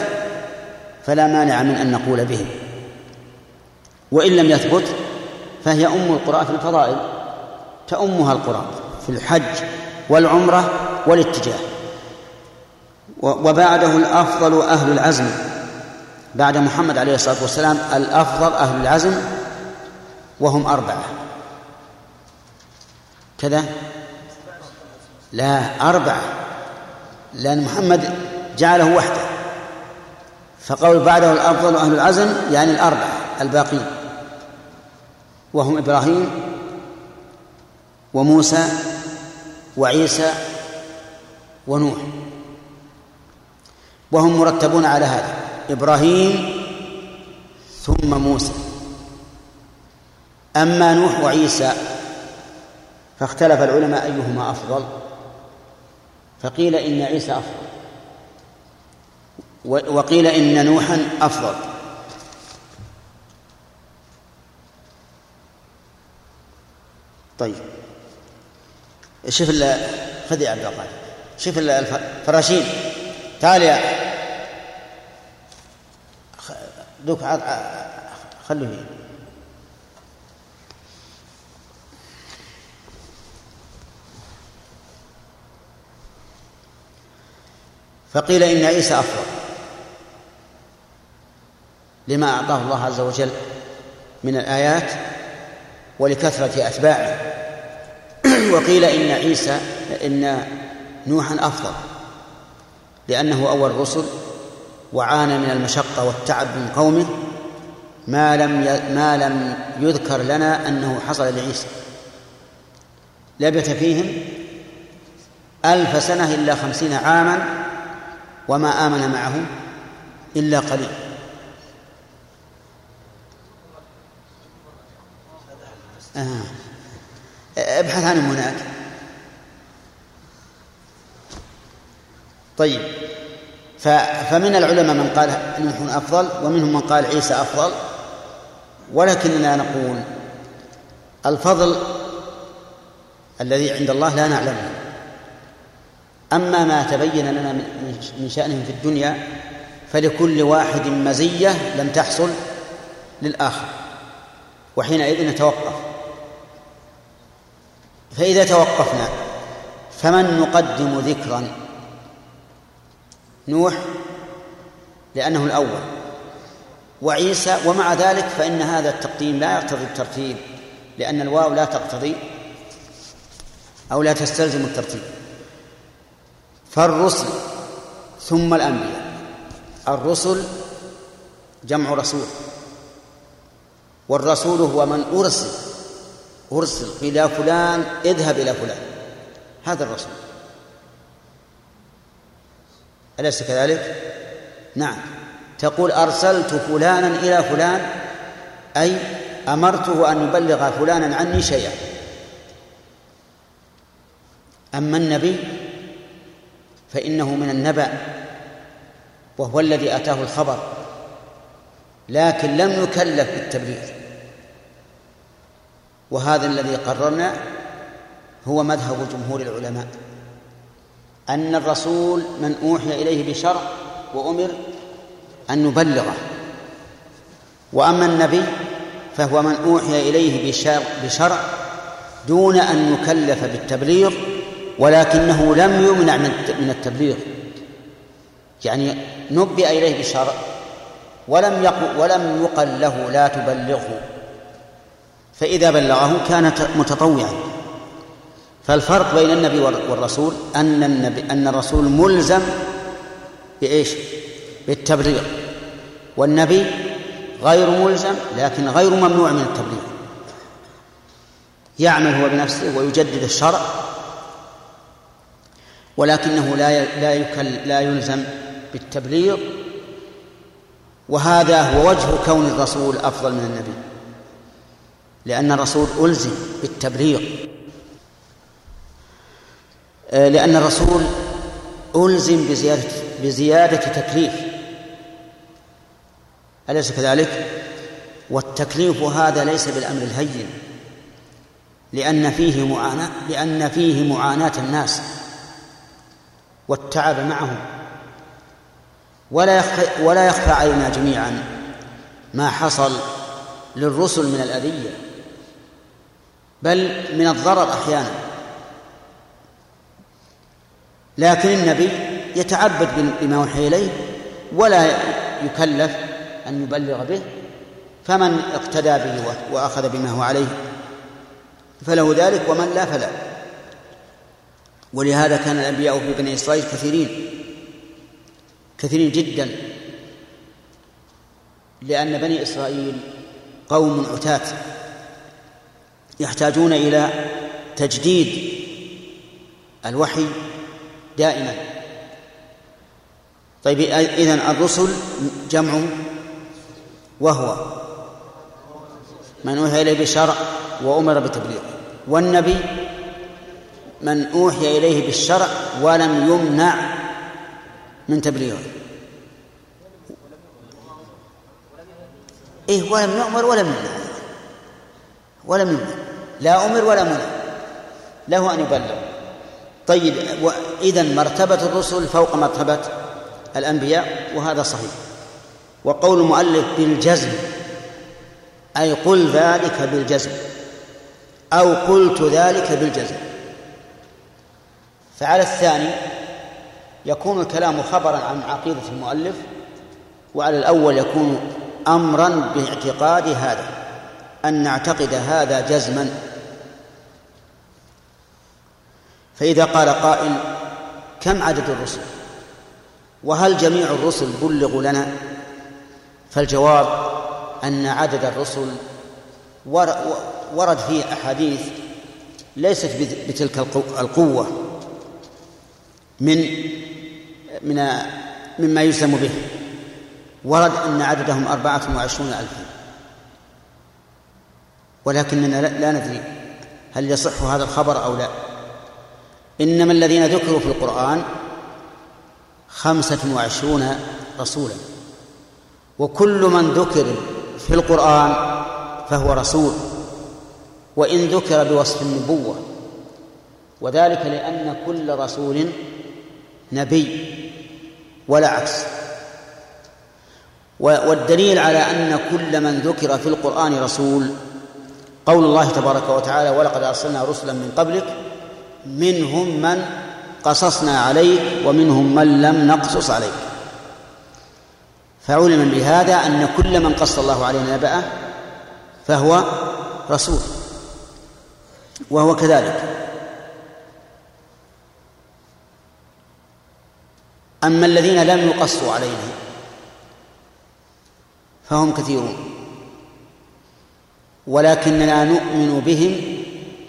فلا مانع من أن نقول به وإن لم يثبت فهي أم القرى في الفضائل تأمها القرى في الحج والعمرة والاتجاه. وبعده الأفضل أهل العزم. بعد محمد عليه الصلاة والسلام الأفضل أهل العزم وهم أربعة. كذا؟ لا أربعة. لأن محمد جعله وحده. فقول بعده الأفضل أهل العزم يعني الأربعة الباقين. وهم إبراهيم وموسى وعيسى ونوح. وهم مرتبون على هذا إبراهيم ثم موسى. أما نوح وعيسى فاختلف العلماء أيهما أفضل؟ فقيل إن عيسى أفضل وقيل إن نوحا أفضل. طيب. شوف خذ يا عبد القادر شوف الفراشين. تعال يا دوك خلوه فقيل إن عيسى أفضل. لما أعطاه الله عز وجل من الآيات ولكثرة أتباعه. <clears throat> وقيل إن عيسى إن نوحا أفضل لأنه أول الرسل وعانى من المشقة والتعب من قومه ما لم ما لم يذكر لنا أنه حصل لعيسى. لبث فيهم ألف سنة إلا خمسين عاما وما آمن معه إلا قليل. آه. ابحث عنهم هناك. طيب. فمن العلماء من قال نوح أفضل ومنهم من قال عيسى أفضل. ولكننا نقول الفضل الذي عند الله لا نعلمه. أما ما تبين لنا من شأنهم في الدنيا فلكل واحد مزية لم تحصل للآخر. وحينئذ نتوقف. فإذا توقفنا فمن نقدم ذكرا؟ نوح لأنه الأول. وعيسى ومع ذلك فإن هذا التقديم لا يقتضي الترتيب لأن الواو لا تقتضي أو لا تستلزم الترتيب. فالرسل ثم الأنبياء. الرسل جمع رسول والرسول هو من أرسل. أرسل إلى فلان اذهب إلى فلان. هذا الرسول. أليس كذلك؟ نعم. تقول أرسلت فلانا إلى فلان أي أمرته أن يبلغ فلانا عني شيئا. أما النبي فإنه من النبأ وهو الذي أتاه الخبر لكن لم يكلف بالتبليغ. وهذا الذي قررنا هو مذهب جمهور العلماء. أن الرسول من أوحي إليه بشرع وأمر أن نبلغه. وأما النبي فهو من أوحي إليه بشرع دون أن يكلف بالتبليغ ولكنه لم يمنع من التبليغ. يعني نبئ إليه بالشرع ولم يقل ولم يقل له لا تبلغه. فإذا بلغه كان متطوعا. فالفرق بين النبي والرسول أن النبي أن الرسول ملزم بإيش؟ بالتبليغ. والنبي غير ملزم لكن غير ممنوع من التبليغ. يعمل هو بنفسه ويجدد الشرع ولكنه لا لا يكل لا يلزم بالتبليغ. وهذا هو وجه كون الرسول أفضل من النبي. لأن الرسول ألزم بالتبليغ. آه، لأن الرسول ألزم بزياده بزيادة تكليف. أليس كذلك؟ والتكليف هذا ليس بالأمر الهين لأن فيه معاناه لأن فيه معاناة الناس والتعب معهم. ولا يخفى ولا يخفى علينا جميعا ما حصل للرسل من الأذية. بل من الضرر أحيانا. لكن النبي يتعبد بما أوحي إليه ولا يكلف أن يبلغ به فمن اقتدى به وأخذ بما هو عليه فله ذلك ومن لا فلا ولهذا كان الأنبياء في بني إسرائيل كثيرين كثيرين جدا لأن بني إسرائيل قوم عتاة. يحتاجون إلى تجديد الوحي دائما. طيب إذن الرسل جمع وهو من أوحي إليه بالشرع وأمر بتبليغه والنبي من أوحي إليه بالشرع ولم يمنع من تبليغه. إيه ولم يؤمر ولم يمنع. ولم يمنع. لا أمر ولا منع له أن يبلغ. طيب إذا مرتبة الرسل فوق مرتبة الأنبياء وهذا صحيح. وقول المؤلف بالجزم أي قل ذلك بالجزم أو قلت ذلك بالجزم. فعلى الثاني يكون الكلام خبرا عن عقيدة المؤلف وعلى الأول يكون أمرا باعتقاد هذا أن نعتقد هذا جزما فإذا قال قائل كم عدد الرسل؟ وهل جميع الرسل بلغوا لنا؟ فالجواب أن عدد الرسل ورد فيه أحاديث ليست بتلك القوة من من مما يسلم به. ورد أن عددهم أربعة وعشرون ألفا. ولكننا لا ندري هل يصح هذا الخبر أو لا. إنما الذين ذكروا في القرآن خمسة وعشرون رسولا. وكل من ذكر في القرآن فهو رسول. وإن ذكر بوصف النبوة وذلك لأن كل رسول نبي ولا عكس. والدليل على أن كل من ذكر في القرآن رسول قول الله تبارك وتعالى ولقد أرسلنا رسلا من قبلك منهم من قصصنا عليك ومنهم من لم نقصص عليك. فعلم بهذا أن كل من قص الله عليه نبأه فهو رسول وهو كذلك. أما الذين لم يقصوا عليه فهم كثيرون ولكننا نؤمن بهم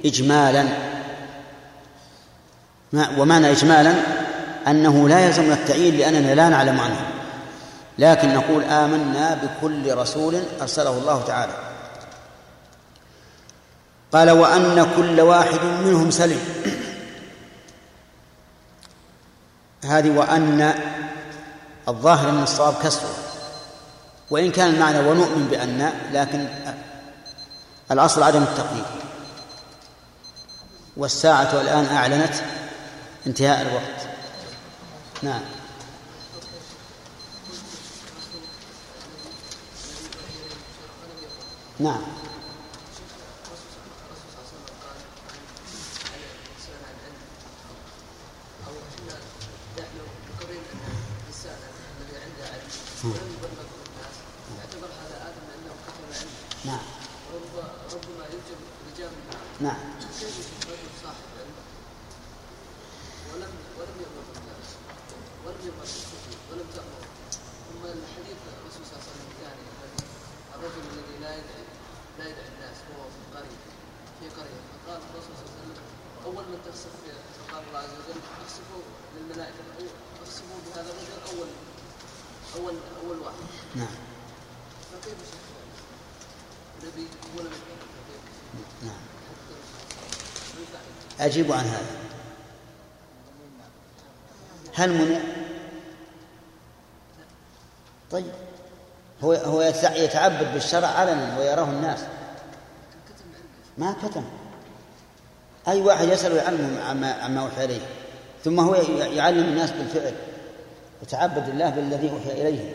إجمالا. ومعنى إجمالا أنه لا يلزم التعيين لأننا لا نعلم عنه. لكن نقول آمنا بكل رسول أرسله الله تعالى. قال وأن كل واحد منهم سلم هذه وأن الظاهر من الصواب كسره وإن كان المعنى ونؤمن بأن لكن الأصل عدم التقدير والساعة الآن أعلنت انتهاء الوقت. نعم. نعم ربما يوجد رجال نعم ولم ولم يأمر الناس ولم يأمر ولم تأمر ثم الحديث الرسول صلى الله عليه وسلم الثاني الرجل الذي لا يدعي لا يدعي الناس وهو في قرية في قرية فقال الرسول صلى الله عليه وسلم أول من تخسف قال الله عز وجل اخسفوا للملائكة اخسفوا بهذا الرجل أول أول أول واحد نعم فكيف نبي ولا نعم أجيب عن هذا. هل منع؟ طيب. هو هو يتعبد بالشرع علنا ويراه الناس. ما كتم. أي واحد يسأل ويعلم عما عما أوحي إليه. ثم هو يعلم الناس بالفعل. يتعبد الله بالذي أوحي إليه.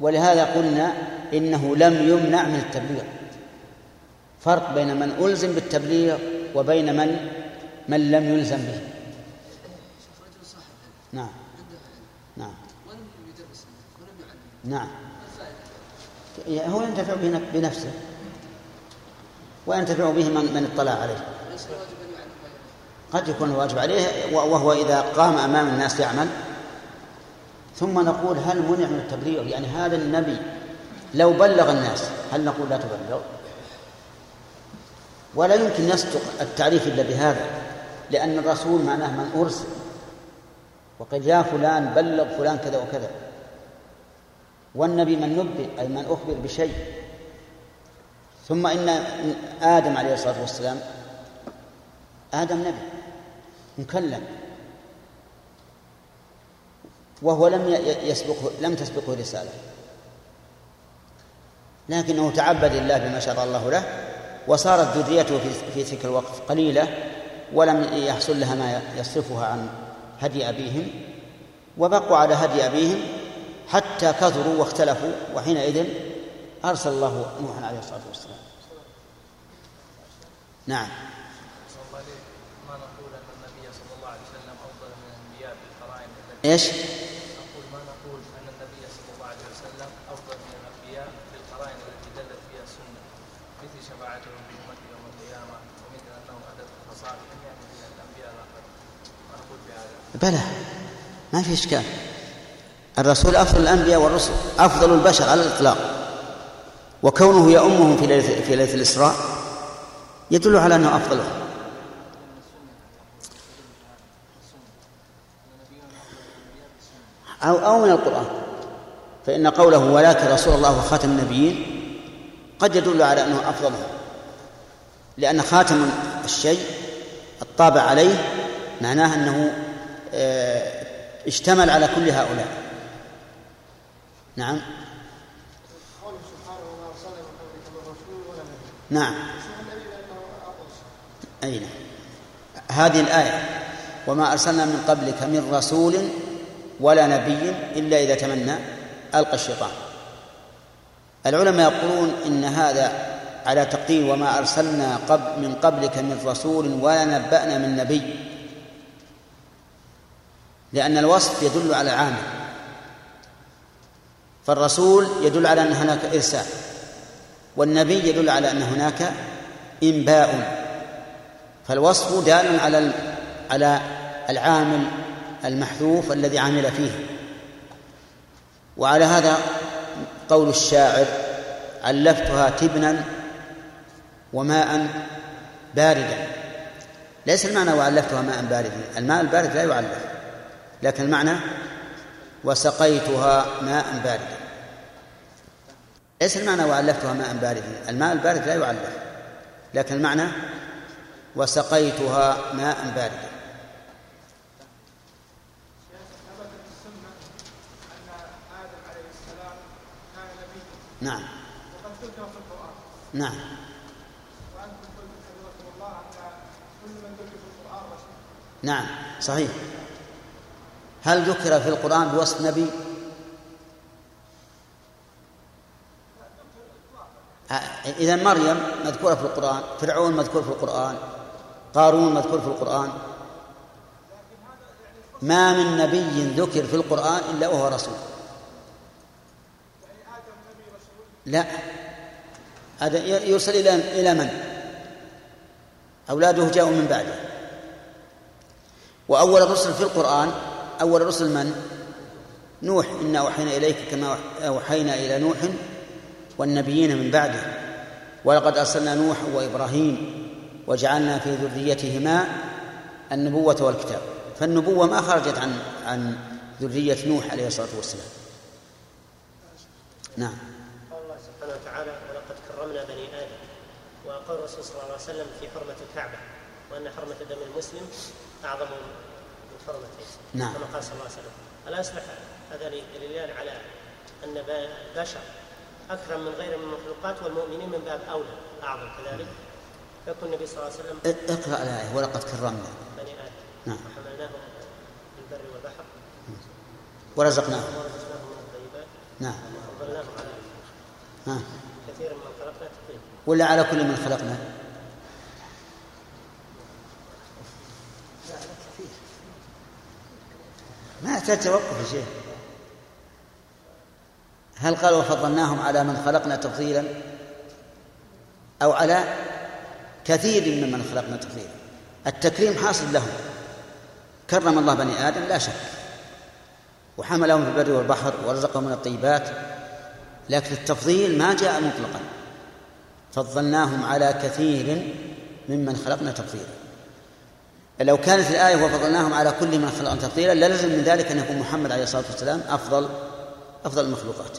ولهذا قلنا إنه لم يمنع من التبليغ. فرق بين من ألزم بالتبليغ وبين من من لم يلزم به. نعم. نعم. نعم. هو ينتفع بنفسه. وينتفع به من, من اطلع عليه. قد يكون واجب عليه وهو إذا قام أمام الناس يعمل. ثم نقول هل منع من التبليغ؟ يعني هذا النبي لو بلغ الناس هل نقول لا تبلغ؟ ولا يمكن يصدق التعريف إلا بهذا لأن الرسول معناه من أرسل وقد يا فلان بلغ فلان كذا وكذا. والنبي من نبئ أي من أخبر بشيء. ثم إن آدم عليه الصلاة والسلام آدم نبي مكلم. وهو لم يسبقه لم تسبقه رسالة. لكنه تعبد الله بما شرع الله له. وصارت ذريته في تلك الوقت قليلة ولم يحصل لها ما يصرفها عن هدي أبيهم وبقوا على هدي أبيهم حتى كثروا واختلفوا وحينئذ أرسل الله نوحا عليه الصلاة والسلام نعم ما نقول أن النبي صلى الله عليه وسلم أفضل من بالقرائن إيش؟ نقول ما نقول ان النبي صلى الله عليه وسلم افضل من الانبياء بالقرائن التي دلت فيها السنة مثل شفاعته في امته يوم القيامه ومثل الاخرين ما نقول بهذا بلى ما في إشكال. الرسول أفضل الأنبياء والرسل أفضل البشر على الإطلاق. وكونه يؤمهم في ليلة في ليلة الإسراء يدل على أنه أفضلهم أو أو من القرآن. فإن قوله ولكن رسول الله وخاتم النبيين قد يدل على أنه أفضلهم لأن خاتم الشيء الطابع عليه معناه أنه آه، اشتمل على كل هؤلاء. نعم. نعم. أين؟ هذه الآية. وما أرسلنا من قبلك من رسول ولا نبي إلا إذا تمنى ألقى الشيطان. العلماء يقولون إن هذا على تقدير وما أرسلنا قبل من قبلك من رسول ولا نبأنا من نبي. لأن الوصف يدل على العامل فالرسول يدل على أن هناك إرسال. والنبي يدل على أن هناك إنباء. فالوصف دال على على العامل المحذوف الذي عمل فيه. وعلى هذا قول الشاعر علفتها تبنا وماء باردا. ليس المعنى وعلفتها ماء باردا الماء البارد لا يعلف لكن المعنى وسقيتها ماء باردا ليس المعنى وعلفتها ماء باردا الماء البارد لا يعلف لكن المعنى وسقيتها ماء باردا نعم. نعم وأنتم قلتم حفظكم الله أن كل من ذكر في القرآن رسول نعم صحيح. هل ذكر في القرآن بوصف نبي؟ إذا مريم مذكورة في القرآن فرعون مذكور في القرآن قارون مذكور في القرآن. ما من نبي ذكر في القرآن إلا وهو رسول. لا. هذا يوصل إلى إلى من؟ أولاده جاءوا من بعده. وأول الرسل في القرآن أول الرسل من؟ نوح إنا أوحينا إليك كما أوحينا إلى نوح والنبيين من بعده. ولقد أرسلنا نوح وإبراهيم وجعلنا في ذريتهما النبوة والكتاب. فالنبوة ما خرجت عن عن ذرية نوح عليه الصلاة والسلام. نعم. قال الله سبحانه وتعالى ولقد كرمنا بني آدم وقال الرسول صلى الله عليه وسلم في حرمة الكعبة. وأن حرمة دم المسلم أعظم من حرمته نعم. كما قال صلى الله عليه وسلم. ألا يصلح هذا دليلان على أن البشر أكرم من غير من المخلوقات والمؤمنين من باب أولى أعظم كذلك. يكون النبي صلى الله عليه وسلم اقرأ الآية ولقد كرمنا. بني آدم. نعم. وحملناهم في البر والبحر. ورزقناهم. ورزقناهم من الطيبات. نعم. وفضلناهم على ها كثير من خلقنا تقريبا ولا على كل من خلقنا. ما يحتاج توقف شيخ. هل قال وفضلناهم على من خلقنا تفضيلا؟ أو على كثير ممن خلقنا تفضيلا. التكريم حاصل لهم. كرم الله بني آدم لا شك. وحملهم في البر والبحر ورزقهم من الطيبات. لكن التفضيل ما جاء مطلقا. فضلناهم على كثير ممن خلقنا تفضيلا. لو كانت الآية وفضلناهم على كل من خلقنا تفضيلا للزم من ذلك أن يكون محمد عليه الصلاة والسلام أفضل أفضل المخلوقات.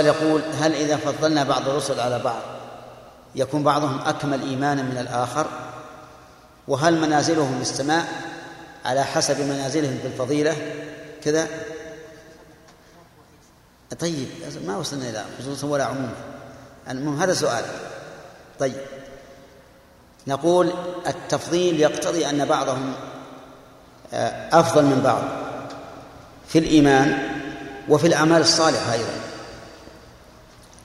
السؤال يقول هل إذا فضلنا بعض الرسل على بعض يكون بعضهم أكمل إيمانا من الآخر؟ وهل منازلهم السماء على حسب منازلهم في الفضيلة؟ كذا؟ طيب ما وصلنا إلى خصوصا ولا عموما. المهم هذا سؤال. طيب. نقول التفضيل يقتضي أن بعضهم آه، أفضل من بعض في الإيمان وفي الأعمال الصالحة أيضا.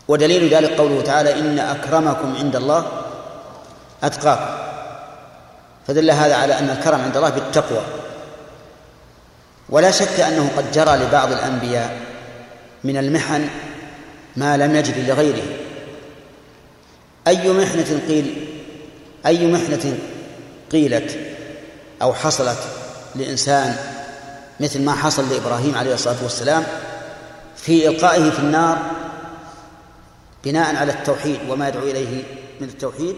ودليل ذلك قوله تعالى إن أكرمكم عند الله أتقاكم. فدل هذا على أن الكرم عند الله بالتقوى. ولا شك أنه قد جرى لبعض الأنبياء من المحن ما لم يجد لغيره. أي محنة قيل أي محنة قيلت أو حصلت لإنسان مثل ما حصل لإبراهيم عليه الصلاة والسلام في إلقائه في النار بناء على التوحيد وما يدعو إليه من التوحيد